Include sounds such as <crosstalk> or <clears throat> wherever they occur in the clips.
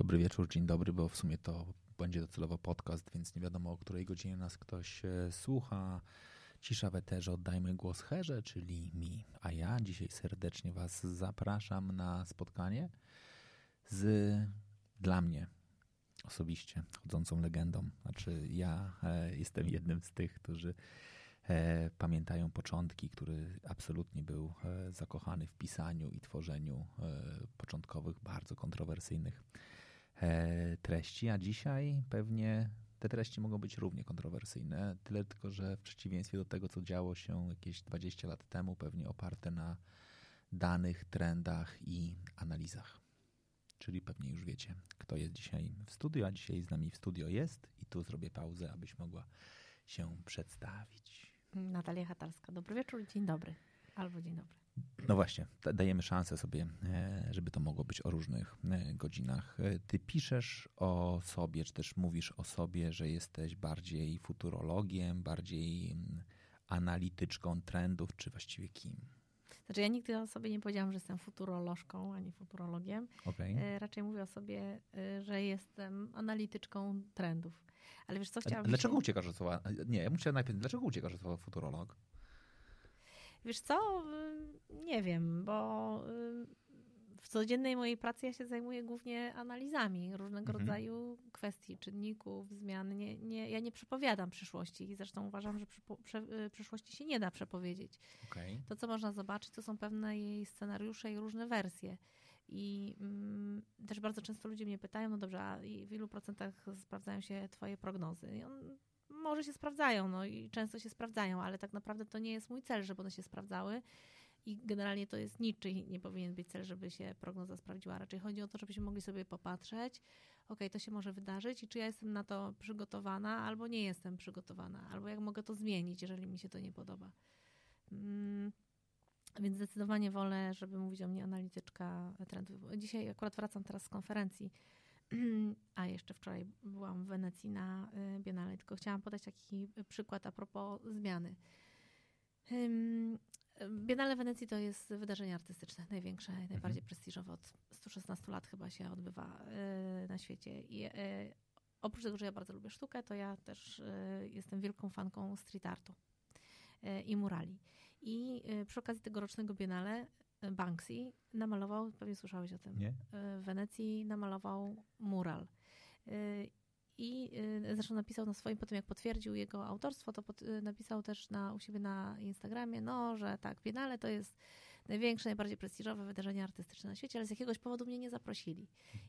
Dobry wieczór, dzień dobry, bo w sumie to będzie docelowo podcast, więc nie wiadomo o której godzinie nas ktoś e, słucha. Cisza w eterze, oddajmy głos Herze, czyli mi. A ja dzisiaj serdecznie Was zapraszam na spotkanie z dla mnie osobiście chodzącą legendą. Znaczy, ja e, jestem jednym z tych, którzy e, pamiętają początki, który absolutnie był zakochany w pisaniu i tworzeniu początkowych, bardzo kontrowersyjnych treści, a dzisiaj pewnie te treści mogą być równie kontrowersyjne, tyle tylko, że w przeciwieństwie do tego, co działo się jakieś 20 lat temu, pewnie oparte na danych, trendach i analizach. Czyli pewnie już wiecie, kto jest dzisiaj w studio, a dzisiaj z nami w studio jest i tu zrobię pauzę, abyś mogła się przedstawić. Natalia Hatalska. Dobry wieczór, dzień dobry. Albo dzień dobry. No właśnie, da- dajemy szansę sobie, e, żeby to mogło być o różnych e, godzinach. E, Ty piszesz o sobie, czy też mówisz o sobie, że jesteś bardziej futurologiem, bardziej mm, analityczką trendów, czy właściwie kim? Znaczy ja nigdy o sobie nie powiedziałam, że jestem futurolożką ani futurologiem. E, Raczej mówię o sobie, że jestem analityczką trendów. Ale wiesz co, A chciałam Dlaczego się... uciekasz od słowa? Nie, ja muszę najpierw, dlaczego uciekasz od słowa futurolog? Wiesz co, nie wiem, bo y, w codziennej mojej pracy ja się zajmuję głównie analizami różnego Mhm. rodzaju kwestii, czynników, zmian. Nie, nie, ja nie przepowiadam przyszłości i zresztą uważam, że prze, y, przyszłości się nie da przepowiedzieć. Okej. To, co można zobaczyć, to są pewne jej scenariusze i różne wersje. I mm, też bardzo często ludzie mnie pytają, no dobrze, a w ilu procentach sprawdzają się twoje prognozy? I on, może się sprawdzają, no i często się sprawdzają, ale tak naprawdę to nie jest mój cel, żeby one się sprawdzały. I generalnie to jest niczyj nie powinien być cel, żeby się prognoza sprawdziła. Raczej chodzi o to, żebyśmy mogli sobie popatrzeć, okej, to się może wydarzyć i czy ja jestem na to przygotowana, albo nie jestem przygotowana, albo jak mogę to zmienić, jeżeli mi się to nie podoba. Mm, więc zdecydowanie wolę, żeby mówić o mnie analityczka trendów. Dzisiaj akurat wracam teraz z konferencji, <clears throat> a jeszcze wczoraj byłam w Wenecji na y, Biennale, tylko chciałam podać taki przykład a propos zmiany. Biennale Wenecji to jest wydarzenie artystyczne, największe, najbardziej prestiżowe. Od 116 lat chyba się odbywa y, na świecie. I y, oprócz tego, że ja bardzo lubię sztukę, to ja też y, jestem wielką fanką street artu i murali. I przy okazji tegorocznego Biennale Banksy namalował, pewnie słyszałeś o tym, Nie? w Wenecji namalował mural. I y, zresztą napisał na swoim, po tym jak potwierdził jego autorstwo, to pod, y, napisał też na, u siebie na Instagramie, no, że tak, Biennale to jest największe, najbardziej prestiżowe wydarzenie artystyczne na świecie, ale z jakiegoś powodu mnie nie zaprosili.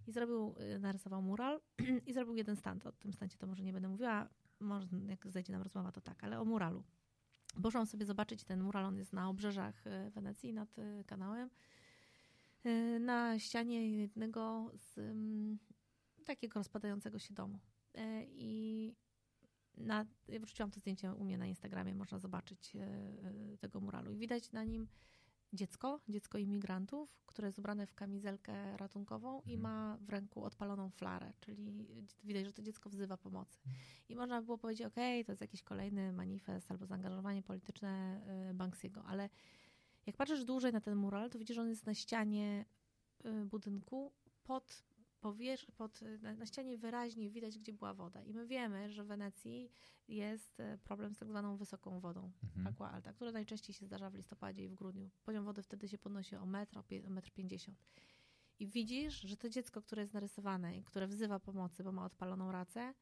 I zrobił, y, narysował mural <clears throat> i zrobił jeden stand. O tym standzie to może nie będę mówiła, może jak zejdzie nam rozmowa, to tak, ale o muralu. Poszłam sobie zobaczyć ten mural, on jest na obrzeżach Wenecji, nad kanałem. Na ścianie jednego z mm, takiego rozpadającego się domu. Y, I na, ja wrzuciłam to zdjęcie u mnie na Instagramie, można zobaczyć y, y, tego muralu. I widać na nim dziecko, dziecko imigrantów, które jest ubrane w kamizelkę ratunkową i ma w ręku odpaloną flarę, czyli widać, że to dziecko wzywa pomocy. I można by było powiedzieć, okej, to jest jakiś kolejny manifest albo zaangażowanie polityczne Banksiego, ale jak patrzysz dłużej na ten mural, to widzisz, że on jest na ścianie budynku pod powierz- pod, na, ścianie wyraźnie widać, gdzie była woda. I my wiemy, że w Wenecji jest y, problem z tak zwaną wysoką wodą, Mhm. aqua alta, która najczęściej się zdarza w listopadzie i w grudniu. Poziom wody wtedy się podnosi o metr, o metr pięćdziesiąt. I widzisz, że to dziecko, które jest narysowane i które wzywa pomocy, bo ma odpaloną racę,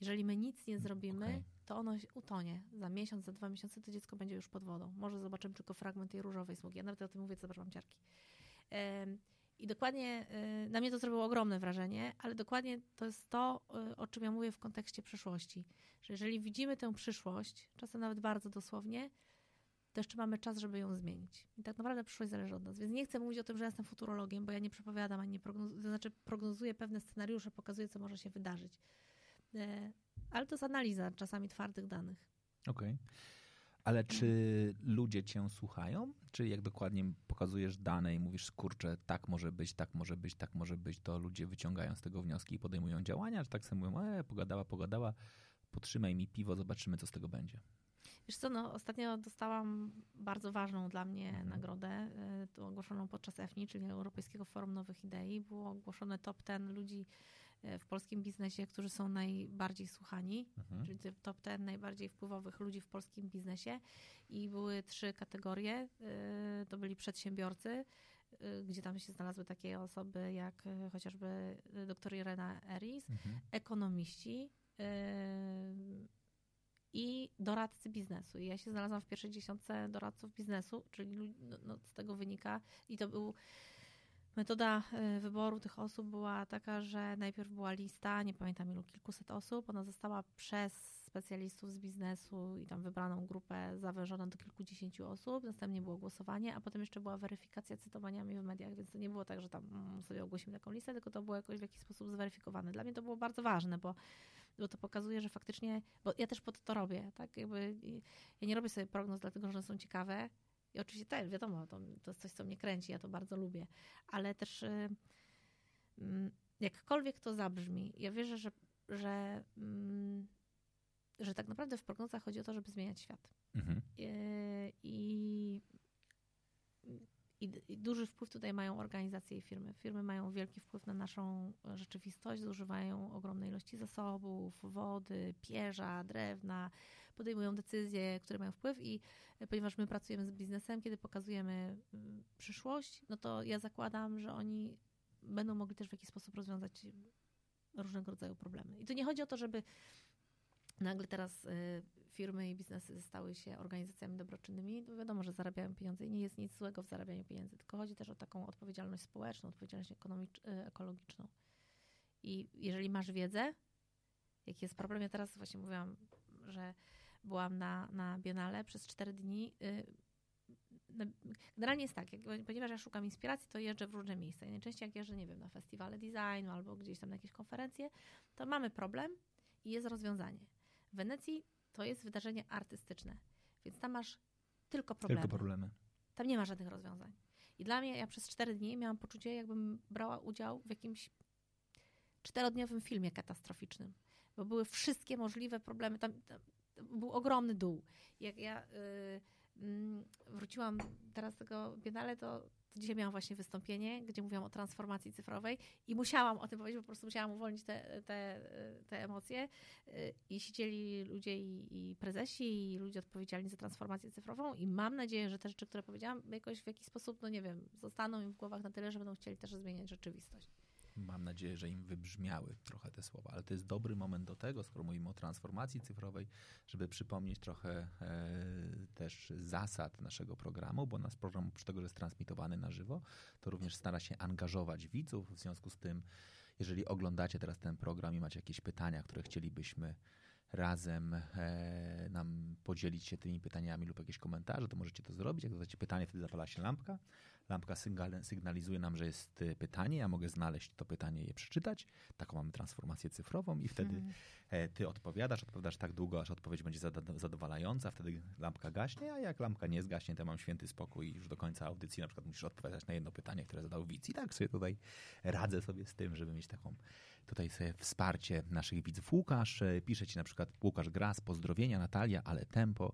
jeżeli my nic nie zrobimy, Okej. to ono utonie. Za miesiąc, za dwa miesiące to dziecko będzie już pod wodą. Może zobaczymy tylko fragment tej różowej smugi. Ja nawet o tym mówię, co zobaczyłam ciarki. Em, I dokładnie, y, na mnie to zrobiło ogromne wrażenie, ale dokładnie to jest to, y, o czym ja mówię w kontekście przyszłości. Że jeżeli widzimy tę przyszłość, czasem nawet bardzo dosłownie, to jeszcze mamy czas, żeby ją zmienić. I tak naprawdę przyszłość zależy od nas. Więc nie chcę mówić o tym, że ja jestem futurologiem, bo ja nie przepowiadam, ani nie prognozuję, to znaczy prognozuję pewne scenariusze, pokazuję, co może się wydarzyć. E, ale to jest analiza czasami twardych danych. Okej. Ale czy ludzie cię słuchają? Czy jak dokładnie pokazujesz dane i mówisz, kurczę, tak może być, tak może być, tak może być, to ludzie wyciągają z tego wnioski i podejmują działania? Czy tak sobie mówią, e, pogadała, pogadała, potrzymaj mi piwo, zobaczymy, co z tego będzie. Wiesz co, no, ostatnio dostałam bardzo ważną dla mnie Mhm. nagrodę, tu ogłoszoną podczas EFNI, czyli Europejskiego Forum Nowych Idei. Było ogłoszone top 10 ludzi w polskim biznesie, którzy są najbardziej słuchani, Mhm. czyli top 10 najbardziej wpływowych ludzi w polskim biznesie. I były trzy kategorie. y, To byli przedsiębiorcy, y, gdzie tam się znalazły takie osoby jak chociażby dr Irena Eris, Mhm. ekonomiści i doradcy biznesu. I ja się znalazłam w pierwszej dziesiątce doradców biznesu, czyli no, no, z tego wynika i to był metoda y, wyboru tych osób była taka, że najpierw była lista, nie pamiętam ilu, kilkuset osób. Ona została przez specjalistów z biznesu i tam wybraną grupę zawężona do kilkudziesięciu osób. Następnie było głosowanie, a potem jeszcze była weryfikacja cytowaniami w mediach, więc to nie było tak, że tam mm, sobie ogłosimy taką listę, tylko to było jakoś w jakiś sposób zweryfikowane. Dla mnie to było bardzo ważne, bo bo to pokazuje, że faktycznie, bo ja też po to robię, tak, jakby ja nie robię sobie prognoz dlatego, że one są ciekawe i oczywiście też, wiadomo, to, to jest coś, co mnie kręci, ja to bardzo lubię, ale też y, mm, jakkolwiek to zabrzmi, ja wierzę, że, że, mm, że tak naprawdę w prognozach chodzi o to, żeby zmieniać świat. Mhm. Yy, I, i, I duży wpływ tutaj mają organizacje i firmy. Firmy mają wielki wpływ na naszą rzeczywistość, zużywają ogromne ilości zasobów, wody, pierza, drewna, podejmują decyzje, które mają wpływ i e, ponieważ my pracujemy z biznesem, kiedy pokazujemy mm, przyszłość, no to ja zakładam, że oni będą mogli też w jakiś sposób rozwiązać różnego rodzaju problemy. I to nie chodzi o to, żeby nagle teraz y, firmy i biznesy stały się organizacjami dobroczynnymi, to wiadomo, że zarabiają pieniądze i nie jest nic złego w zarabianiu pieniędzy, tylko chodzi też o taką odpowiedzialność społeczną, odpowiedzialność y, ekologiczną. I jeżeli masz wiedzę, jaki jest problem, ja teraz właśnie mówiłam, że byłam na, na Biennale przez cztery dni. y, na- Generalnie jest tak, ponieważ ja szukam inspiracji, to jeżdżę w różne miejsca. I najczęściej jak jeżdżę, nie wiem, na festiwale designu albo gdzieś tam na jakieś konferencje, to mamy problem i jest rozwiązanie. W Wenecji to jest wydarzenie artystyczne, więc tam masz tylko problemy. Tylko problemy. Tam nie ma żadnych rozwiązań. I dla mnie, ja przez cztery dni miałam poczucie, jakbym brała udział w jakimś czterodniowym filmie katastroficznym, bo były wszystkie możliwe problemy. Tam, tam był ogromny dół. Jak ja y, mm, wróciłam teraz z tego Biennale, to, to dzisiaj miałam właśnie wystąpienie, gdzie mówiłam o transformacji cyfrowej i musiałam o tym powiedzieć, po prostu musiałam uwolnić te, te, te emocje. Y, I siedzieli ludzie i, i prezesi, i ludzie odpowiedzialni za transformację cyfrową i mam nadzieję, że te rzeczy, które powiedziałam, jakoś w jakiś sposób, no nie wiem, zostaną im w głowach na tyle, że będą chcieli też zmieniać rzeczywistość. Mam nadzieję, że im wybrzmiały trochę te słowa, ale to jest dobry moment do tego, skoro mówimy o transformacji cyfrowej, żeby przypomnieć trochę e, też zasad naszego programu, bo nasz program oprócz tego, że jest transmitowany na żywo, to również stara się angażować widzów. W związku z tym, jeżeli oglądacie teraz ten program i macie jakieś pytania, które chcielibyśmy razem e, nam podzielić się tymi pytaniami lub jakieś komentarze, to możecie to zrobić. Jak zadacie pytanie, wtedy zapala się lampka. Lampka sygnal- sygnalizuje nam, że jest e, pytanie. Ja mogę znaleźć to pytanie i je przeczytać. Taką mamy transformację cyfrową i wtedy e, ty odpowiadasz, odpowiadasz tak długo, aż odpowiedź będzie zadowalająca, wtedy lampka gaśnie, a jak lampka nie zgaśnie, to mam święty spokój i już do końca audycji na przykład musisz odpowiadać na jedno pytanie, które zadał widz. I tak sobie tutaj radzę sobie z tym, żeby mieć taką tutaj sobie wsparcie naszych widzów. Łukasz e, pisze ci na przykład Łukasz Gras, pozdrowienia Natalia, ale tempo.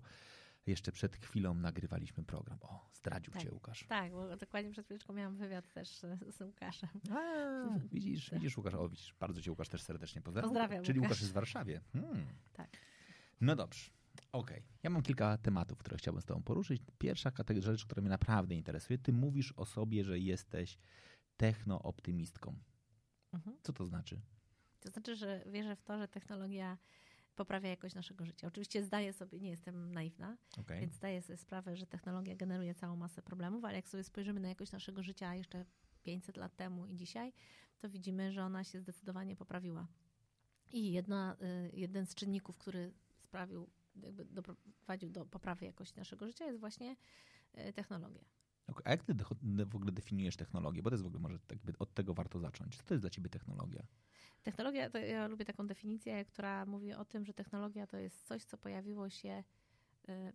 Jeszcze przed chwilą nagrywaliśmy program. O, zdradził Tak. cię Łukasz. Tak, bo dokładnie przed chwileczką miałam wywiad też z Łukaszem. A, <laughs> widzisz, widzisz Łukasz, o widzisz, bardzo cię Łukasz też serdecznie pozdrawiam. Pozdrawiam, Czyli Łukasz. Łukasz jest w Warszawie. Hmm. Tak. No dobrze, okej. Ja mam kilka tematów, które chciałbym z tobą poruszyć. Pierwsza kategoria rzecz, która mnie naprawdę interesuje. Ty mówisz o sobie, że jesteś technooptymistką. Mhm. Co to znaczy? To znaczy, że wierzę w to, że technologia poprawia jakość naszego życia. Oczywiście zdaję sobie, nie jestem naiwna, Okej. więc zdaję sobie sprawę, że technologia generuje całą masę problemów, ale jak sobie spojrzymy na jakość naszego życia jeszcze 500 lat temu i dzisiaj, to widzimy, że ona się zdecydowanie poprawiła. I jedna, y, jeden z czynników, który sprawił jakby doprowadził do poprawy jakości naszego życia, jest właśnie e, technologia. A jak ty w ogóle definiujesz technologię? Bo to jest w ogóle może tak od tego warto zacząć. Co to jest dla ciebie technologia? Technologia, to ja lubię taką definicję, która mówi o tym, że technologia to jest coś, co pojawiło się e,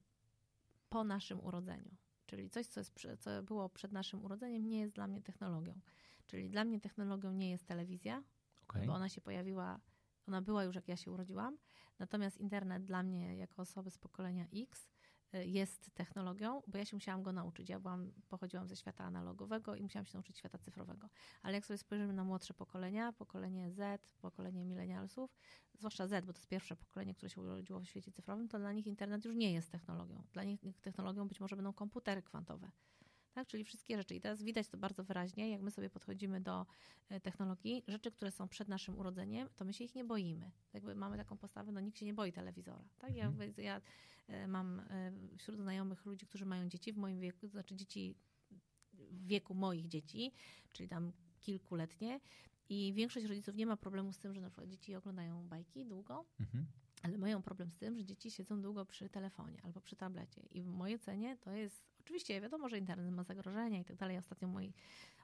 po naszym urodzeniu. Czyli coś, co, jest, co było przed naszym urodzeniem, nie jest dla mnie technologią. Czyli dla mnie technologią nie jest telewizja, okay. bo ona się pojawiła, ona była już jak ja się urodziłam. Natomiast internet dla mnie, jako osoby z pokolenia X, y, jest technologią, bo ja się musiałam go nauczyć. Ja byłam, pochodziłam ze świata analogowego i musiałam się nauczyć świata cyfrowego. Ale jak sobie spojrzymy na młodsze pokolenia, pokolenie Z, pokolenie milenialsów, zwłaszcza Z, bo to jest pierwsze pokolenie, które się urodziło w świecie cyfrowym, to dla nich internet już nie jest technologią. Dla nich technologią być może będą komputery kwantowe tak? czyli wszystkie rzeczy. I teraz widać to bardzo wyraźnie, jak my sobie podchodzimy do e, technologii, rzeczy, które są przed naszym urodzeniem, to my się ich nie boimy. Jakby mamy taką postawę, no nikt się nie boi telewizora. Tak? Ja, mhm. ja e, mam e, wśród znajomych ludzi, którzy mają dzieci w moim wieku, to znaczy dzieci w wieku moich dzieci, czyli tam kilkuletnie. I większość rodziców nie ma problemu z tym, że na przykład dzieci oglądają bajki długo, mhm. ale mają problem z tym, że dzieci siedzą długo przy telefonie albo przy tablecie. I w mojej ocenie to jest Oczywiście wiadomo, że internet ma zagrożenia i tak dalej. Ostatnio mojej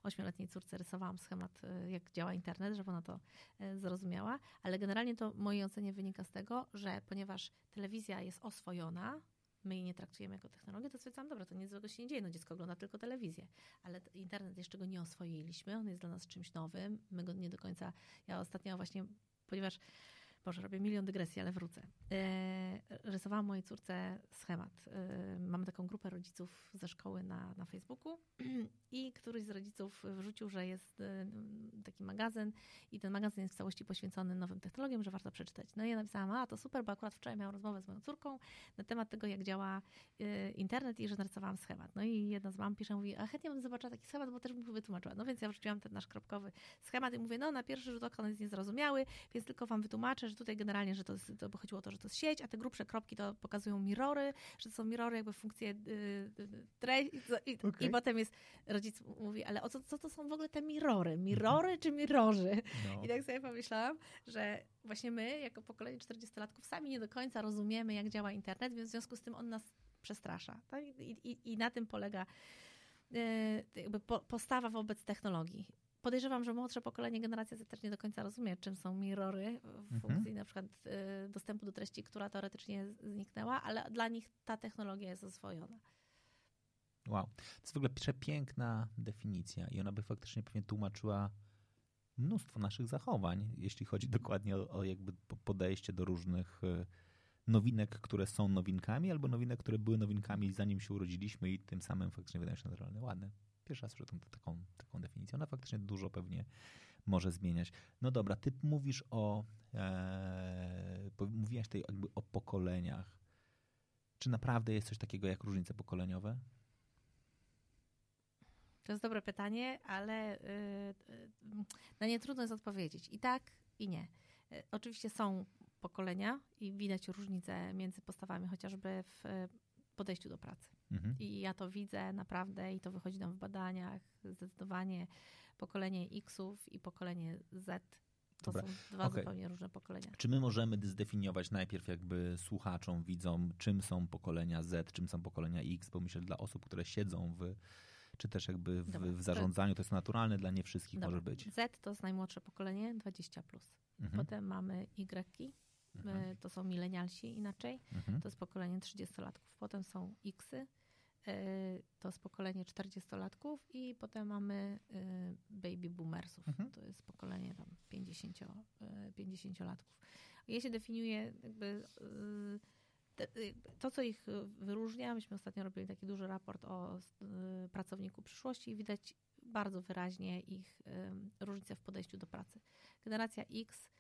ośmioletniej córce rysowałam schemat, y, jak działa internet, żeby ona to y, zrozumiała, ale generalnie to mojej ocenie wynika z tego, że ponieważ telewizja jest oswojona, my jej nie traktujemy jako technologię, to stwierdzam, dobra, to nic złego się nie dzieje, no dziecko ogląda tylko telewizję, ale internet jeszcze go nie oswoiliśmy, on jest dla nas czymś nowym, my go nie do końca, ja ostatnio właśnie, ponieważ Boże, robię milion dygresji, ale wrócę. E, rysowałam mojej córce schemat. E, mamy taką grupę rodziców ze szkoły na, na Facebooku <clears throat> i któryś z rodziców wrzucił, że jest e, taki magazyn i ten magazyn jest w całości poświęcony nowym technologiom, że warto przeczytać. No i ja napisałam, a to super, bo akurat wczoraj miałam rozmowę z moją córką na temat tego, jak działa internet i że narysowałam schemat. No i jedna z mam pisze, mówi, a chętnie bym zobaczyła taki schemat, bo też bym wytłumaczyła. No więc ja wrzuciłam ten nasz kropkowy schemat i mówię, no na pierwszy rzut oka on jest niezrozumiały, więc tylko wam wytłumaczę, że tutaj generalnie, że to, jest, to chodziło o to, że to jest sieć, a te grubsze kropki to pokazują mirory, że to są mirory jakby funkcje yy, treści i, okay. i, potem jest, rodzic mówi, ale o co, co to są w ogóle te mirory? Mirory czy mirorzy? No. I tak sobie pomyślałam, że właśnie my, jako pokolenie 40-latków, sami nie do końca rozumiemy, jak działa internet, więc w związku z tym on nas przestrasza. Tak? I, i, I na tym polega y, jakby postawa wobec technologii podejrzewam, że młodsze pokolenie, generacja Z też nie do końca rozumie, czym są mirory w mhm. funkcji na przykład y, dostępu do treści, która teoretycznie zniknęła, ale dla nich ta technologia jest oswojona. Wow. To jest w ogóle przepiękna definicja i ona by faktycznie pewnie tłumaczyła mnóstwo naszych zachowań, jeśli chodzi dokładnie o, o jakby podejście do różnych y, nowinek, które są nowinkami, albo nowinek, które były nowinkami zanim się urodziliśmy i tym samym faktycznie wydają się naturalne. Ładne. Pierwszy raz słyszę taką, taką definicję. Ona faktycznie dużo pewnie może zmieniać. No dobra, ty mówisz o, e, mówiłaś tutaj jakby o pokoleniach. Czy naprawdę jest coś takiego jak różnice pokoleniowe? To jest dobre pytanie, ale yy, na nie trudno jest odpowiedzieć. I tak, i nie. Yy, oczywiście są pokolenia i widać różnice między postawami, chociażby w podejściu do pracy. Mhm. I ja to widzę naprawdę i to wychodzi nam w badaniach. Zdecydowanie pokolenie X-ów i pokolenie Z to Dobra. są dwa okay. zupełnie różne pokolenia. Czy my możemy zdefiniować najpierw jakby słuchaczom, widzom, czym są pokolenia Z, czym są pokolenia X, bo myślę, dla osób, które siedzą w czy też jakby w, w zarządzaniu, to jest naturalne, dla nie wszystkich Dobra. może być. Z to jest najmłodsze pokolenie, 20+. Plus. Mhm. Potem mamy Y, Mhm. To są milenialsi inaczej, mhm. to jest pokolenie 30-latków. Potem są Xy, e, to jest pokolenie 40-latków i potem mamy e, baby boomersów. Mhm. To jest pokolenie tam 50, 50-latków. Ja się definiuję jakby to, co ich wyróżnia, myśmy ostatnio robili taki duży raport o pracowniku przyszłości i widać bardzo wyraźnie ich różnicę w podejściu do pracy. Generacja X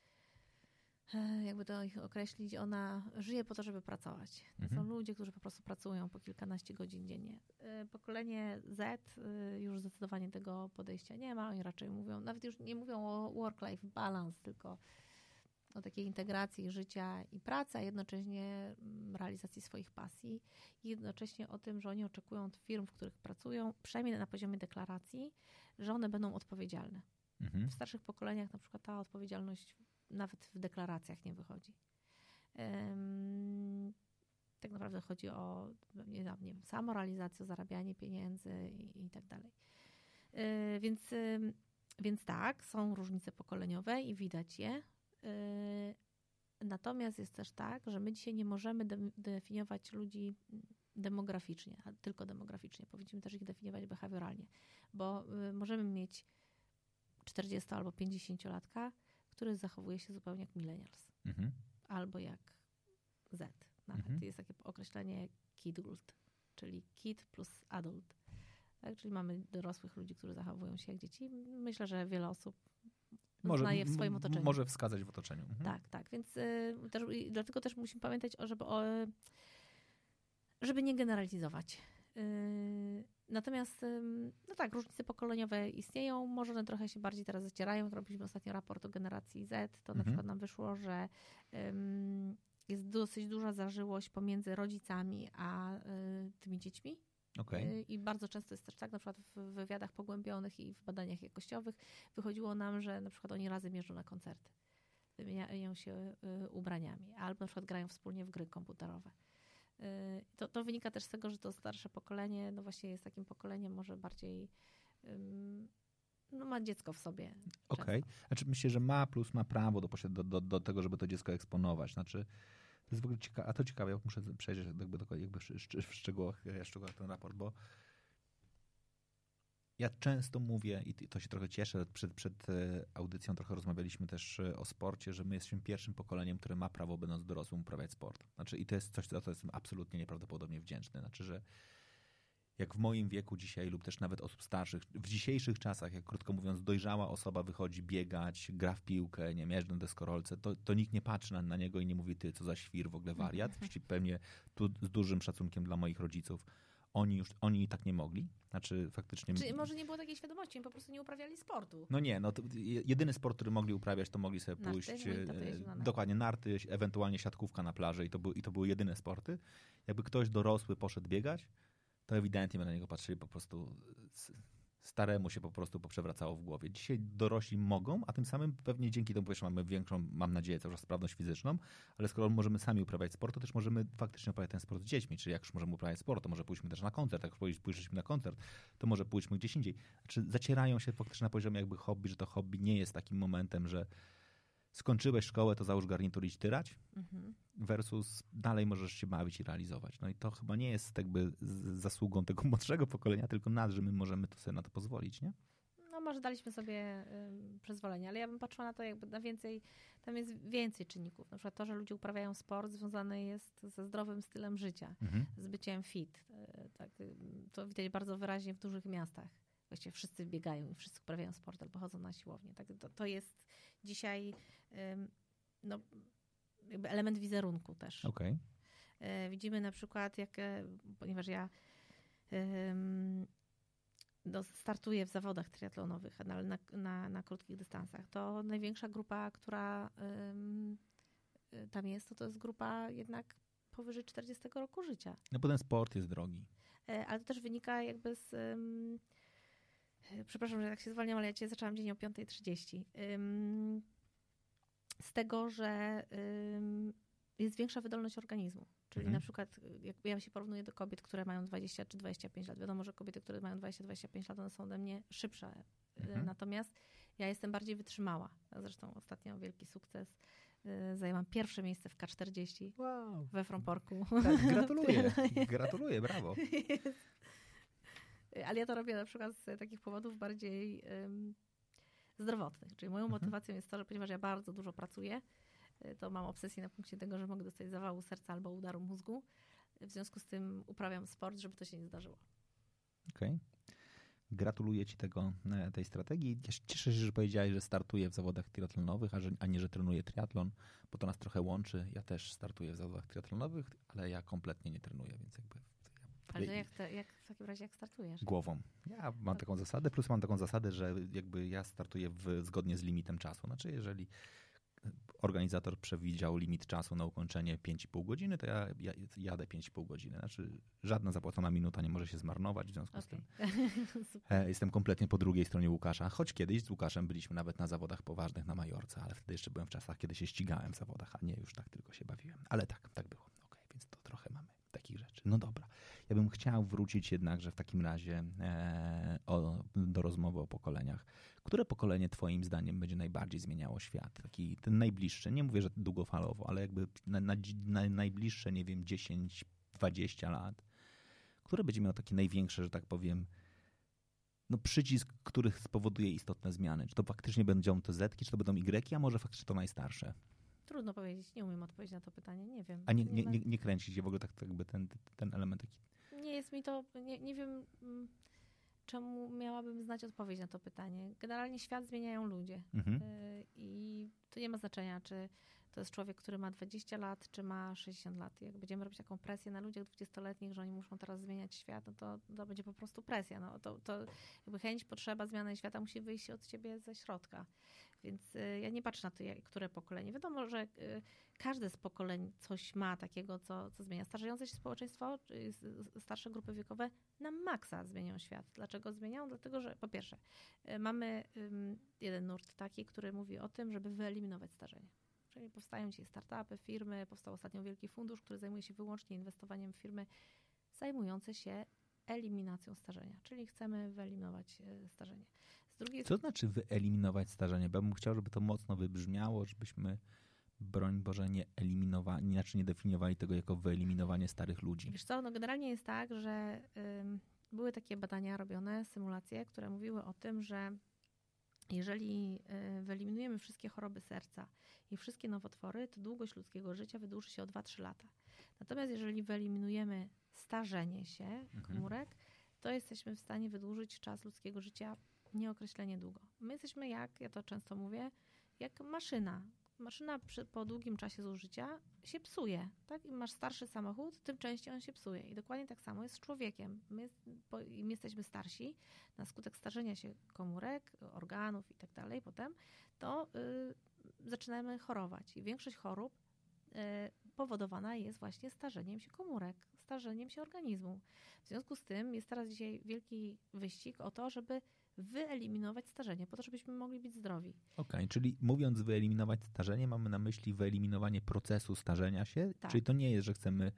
jakby to ich określić, ona żyje po to, żeby pracować. To mhm. są ludzie, którzy po prostu pracują po kilkanaście godzin dziennie. E, pokolenie Z e, już zdecydowanie tego podejścia nie ma. Oni raczej mówią, nawet już nie mówią o work-life balance, tylko o takiej integracji życia i pracy, a jednocześnie mm, realizacji swoich pasji. I jednocześnie o tym, że oni oczekują od firm, w których pracują, przynajmniej na poziomie deklaracji, że one będą odpowiedzialne. Mhm. W starszych pokoleniach na przykład ta odpowiedzialność nawet w deklaracjach nie wychodzi. tak naprawdę chodzi o nie, wiem, samorealizację, zarabianie pieniędzy i, i tak dalej. Y, więc, więc tak, są różnice pokoleniowe i widać je. Y, natomiast jest też tak, że my dzisiaj nie możemy de- definiować ludzi demograficznie, a tylko demograficznie. Powinniśmy też ich definiować behawioralnie, bo możemy mieć 40 albo 50-latka, który zachowuje się zupełnie jak millennials. Mhm. Albo jak Z. Nawet mhm. jest takie określenie kidult, czyli kid plus adult. Tak? Czyli mamy dorosłych ludzi, którzy zachowują się jak dzieci. Myślę, że wiele osób może, zna je w swoim otoczeniu. Może wskazać w otoczeniu. Mhm. Tak, tak. Więc y, też, dlatego też musimy pamiętać, żeby, o, żeby nie generalizować. Y, natomiast, no tak, różnice pokoleniowe istnieją, może one trochę się bardziej teraz zacierają. Robiliśmy ostatnio raport o generacji Z, to mhm. na przykład nam wyszło, że jest dosyć duża zażyłość pomiędzy rodzicami a y, tymi dziećmi. Okay. I bardzo często jest też tak, na przykład w wywiadach pogłębionych i w badaniach jakościowych wychodziło nam, że na przykład oni razem jeżdżą na koncerty, wymieniają się y, ubraniami, albo na przykład grają wspólnie w gry komputerowe. To, to wynika też z tego, że to starsze pokolenie, no właśnie jest takim pokoleniem może bardziej no ma dziecko w sobie. Okej. Okay. Znaczy myślę, że ma plus ma prawo do, do, do, tego, żeby to dziecko eksponować. Znaczy to jest w ogóle ciekawe, a to ciekawe, ja muszę przejrzeć jakby, do, jakby w szczegółach, szczegółach ten raport, bo ja często mówię, i to się trochę cieszę, przed, przed e, audycją trochę rozmawialiśmy też e, o sporcie, że my jesteśmy pierwszym pokoleniem, które ma prawo, będąc dorosłym, uprawiać sport. Znaczy, I to jest coś, za co jestem absolutnie nieprawdopodobnie wdzięczny. Znaczy, że jak w moim wieku dzisiaj lub też nawet osób starszych, w dzisiejszych czasach, jak krótko mówiąc, dojrzała osoba wychodzi biegać, gra w piłkę, nie wiem, na deskorolce, to, to nikt nie patrzy na, na, niego i nie mówi, ty, co za świr, w ogóle wariat. Przecież pewnie tu z dużym szacunkiem dla moich rodziców. Oni już, oni i tak nie mogli. Znaczy faktycznie... Czyli może nie było takiej świadomości, oni po prostu nie uprawiali sportu. No nie, no jedyny sport, który mogli uprawiać, to mogli sobie narty, pójść, no e, dokładnie narty, ewentualnie siatkówka na plaży i to, był, i to były jedyne sporty. Jakby ktoś dorosły poszedł biegać, to ewidentnie my na niego patrzyli po prostu staremu się po prostu poprzewracało w głowie. Dzisiaj dorośli mogą, a tym samym pewnie dzięki temu że mamy większą, mam nadzieję, cały czas sprawność fizyczną, ale skoro możemy sami uprawiać sport, to też możemy faktycznie uprawiać ten sport z dziećmi. Czyli jak już możemy uprawiać sport, to może pójdźmy też na koncert. Jak już pójdziemy na koncert, to może pójdźmy gdzieś indziej. Znaczy zacierają się faktycznie na poziomie jakby hobby, że to hobby nie jest takim momentem, że skończyłeś szkołę, to załóż garnitur i tyrać, mhm. versus dalej możesz się bawić i realizować. No i to chyba nie jest jakby zasługą tego <laughs> młodszego pokolenia, tylko nas, że my możemy to sobie na to pozwolić, nie? No może daliśmy sobie y, przyzwolenie, ale ja bym patrzyła na to jakby na więcej, tam jest więcej czynników. Na przykład to, że ludzie uprawiają sport związane jest ze zdrowym stylem życia, mhm. z byciem fit. Y, tak, y, to widać bardzo wyraźnie w dużych miastach. Właściwie wszyscy biegają i wszyscy uprawiają sport albo chodzą na siłownię. Tak, to, to jest dzisiaj no, jakby element wizerunku też. Okay. Widzimy na przykład, jak, e, ponieważ ja no, startuję w zawodach triatlonowych na, na, na, na, krótkich dystansach, to największa grupa, która tam jest, to, to jest grupa jednak powyżej 40 roku życia. No bo ten sport jest drogi. E, ale to też wynika jakby z przepraszam, że tak się zwalniam, ale ja cię zaczęłam dzień o 5.30. Z tego, że jest większa wydolność organizmu. Czyli mhm. na przykład, jak ja się porównuję do kobiet, które mają 20 czy 25 lat, wiadomo, że kobiety, które mają 20-25 lat, one są ode mnie szybsze. Mhm. Natomiast ja jestem bardziej wytrzymała. Zresztą ostatnio wielki sukces. Y, zajęłam pierwsze miejsce w K40 wow. we Fromporku. Tak, gratuluję. <laughs> gratuluję, brawo. Ale ja to robię na przykład z takich powodów bardziej um, zdrowotnych. Czyli moją mhm. motywacją jest to, że ponieważ ja bardzo dużo pracuję, y, to mam obsesję na punkcie tego, że mogę dostać zawału serca albo udaru mózgu. W związku z tym uprawiam sport, żeby to się nie zdarzyło. Okej. Okay. Gratuluję Ci tego, e, tej strategii. Cieszę się, że powiedziałeś, że startuję w zawodach triatlonowych, a, że, a nie, że trenuję triatlon, bo to nas trochę łączy. Ja też startuję w zawodach triatlonowych, ale ja kompletnie nie trenuję, więc jakby ale to jak, to, jak w takim razie jak startujesz? Głową. Ja mam taką zasadę, plus mam taką zasadę, że jakby ja startuję w, zgodnie z limitem czasu. Znaczy, jeżeli organizator przewidział limit czasu na ukończenie 5,5 godziny, to ja, ja jadę 5,5 godziny. Znaczy, żadna zapłacona minuta nie może się zmarnować, w związku okay. z tym <laughs> e, jestem kompletnie po drugiej stronie Łukasza, choć kiedyś z Łukaszem byliśmy nawet na zawodach poważnych na Majorce, ale wtedy jeszcze byłem w czasach, kiedy się ścigałem w zawodach, a nie już tak tylko się bawiłem. Ale tak, tak było. Okay, więc to trochę mamy takich rzeczy. No dobra. Ja bym chciał wrócić jednakże w takim razie e, o, do rozmowy o pokoleniach. Które pokolenie twoim zdaniem będzie najbardziej zmieniało świat? Taki ten najbliższy, nie mówię, że długofalowo, ale jakby na, na, na najbliższe, nie wiem, 10, 20 lat. Które będzie miało takie największe, że tak powiem, no przycisk, który spowoduje istotne zmiany? Czy to faktycznie będą te zetki, czy to będą Y, a może faktycznie to najstarsze? Trudno powiedzieć, nie umiem odpowiedzieć na to pytanie, nie wiem. A nie, nie, nie, nie kręci się w ogóle tak, tak jakby ten, ten element taki nie jest mi to, nie, nie wiem mm, czemu miałabym znać odpowiedź na to pytanie. Generalnie świat zmieniają ludzie mhm. Y, i to nie ma znaczenia, czy to jest człowiek, który ma 20 lat, czy ma 60 lat. Jak będziemy robić taką presję na ludziach 20-letnich, że oni muszą teraz zmieniać świat, no to, to będzie po prostu presja. No, to, to jakby chęć, potrzeba zmiany świata musi wyjść od ciebie ze środka. Więc y, ja nie patrzę na to, które pokolenie. Wiadomo, że y, każde z pokoleń coś ma takiego, co, co zmienia. Starzejące się społeczeństwo, starsze grupy wiekowe na maksa zmienią świat. Dlaczego zmieniają? Dlatego, że po pierwsze, y, mamy jeden nurt taki, który mówi o tym, żeby wyeliminować starzenie. Czyli powstają dzisiaj startupy, firmy, powstał ostatnio wielki fundusz, który zajmuje się wyłącznie inwestowaniem w firmy zajmujące się eliminacją starzenia, czyli chcemy wyeliminować starzenie. Drugiej... Co znaczy wyeliminować starzenie? Bo ja bym chciał, żeby to mocno wybrzmiało, żebyśmy broń Boże nie eliminowali, inaczej nie definiowali tego jako wyeliminowanie starych ludzi. Wiesz co, no generalnie jest tak, że były takie badania robione, symulacje, które mówiły o tym, że jeżeli y, wyeliminujemy wszystkie choroby serca i wszystkie nowotwory, to długość ludzkiego życia wydłuży się o 2-3 lata. Natomiast jeżeli wyeliminujemy starzenie się mhm. komórek, to jesteśmy w stanie wydłużyć czas ludzkiego życia nieokreślenie długo. My jesteśmy jak, ja to często mówię, jak maszyna. Maszyna przy, po długim czasie zużycia się psuje. Tak? Im masz starszy samochód, tym częściej on się psuje. I dokładnie tak samo jest z człowiekiem. My, im jesteśmy starsi, na skutek starzenia się komórek, organów i tak dalej potem, to y, zaczynamy chorować. I większość chorób y, powodowana jest właśnie starzeniem się komórek, starzeniem się organizmu. W związku z tym jest teraz dzisiaj wielki wyścig o to, żeby wyeliminować starzenie, po to, żebyśmy mogli być zdrowi. Okej, okay, czyli mówiąc wyeliminować starzenie, mamy na myśli wyeliminowanie procesu starzenia się, tak. czyli to nie jest, że chcemy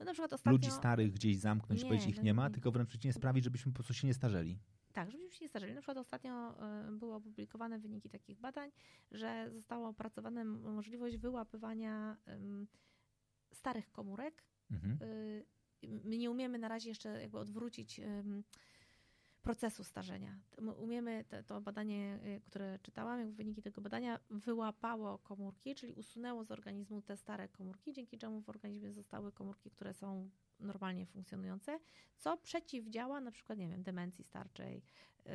no ostatnio... ludzi starych gdzieś zamknąć, nie, powiedzieć ich nie ma, tylko wręcz przeciwnie sprawić, żebyśmy po prostu się nie starzeli. Tak, żebyśmy się nie starzeli. Na przykład ostatnio e, były opublikowane wyniki takich badań, że została opracowana możliwość wyłapywania starych komórek. Mhm. My nie umiemy na razie jeszcze jakby odwrócić procesu starzenia. Umiemy, to, to badanie, y, które czytałam, jak wyniki tego badania, wyłapało komórki, czyli usunęło z organizmu te stare komórki, dzięki czemu w organizmie zostały komórki, które są normalnie funkcjonujące, co przeciwdziała na przykład, nie wiem, demencji starczej, yy,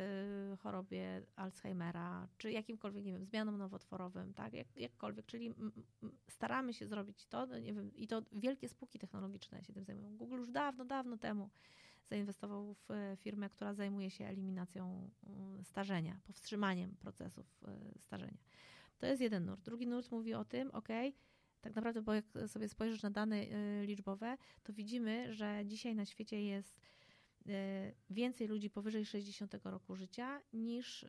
chorobie Alzheimera, czy jakimkolwiek, nie wiem, zmianom nowotworowym, tak, Jak, jakkolwiek, czyli staramy się zrobić to, no nie wiem, i to wielkie spółki technologiczne się tym zajmują. Google już dawno, dawno temu zainwestował w e, firmę, która zajmuje się eliminacją mm, starzenia, powstrzymaniem procesów e, starzenia. To jest jeden nurt. Drugi nurt mówi o tym, ok, tak naprawdę, bo jak sobie spojrzysz na dane e, liczbowe, to widzimy, że dzisiaj na świecie jest więcej ludzi powyżej 60 roku życia niż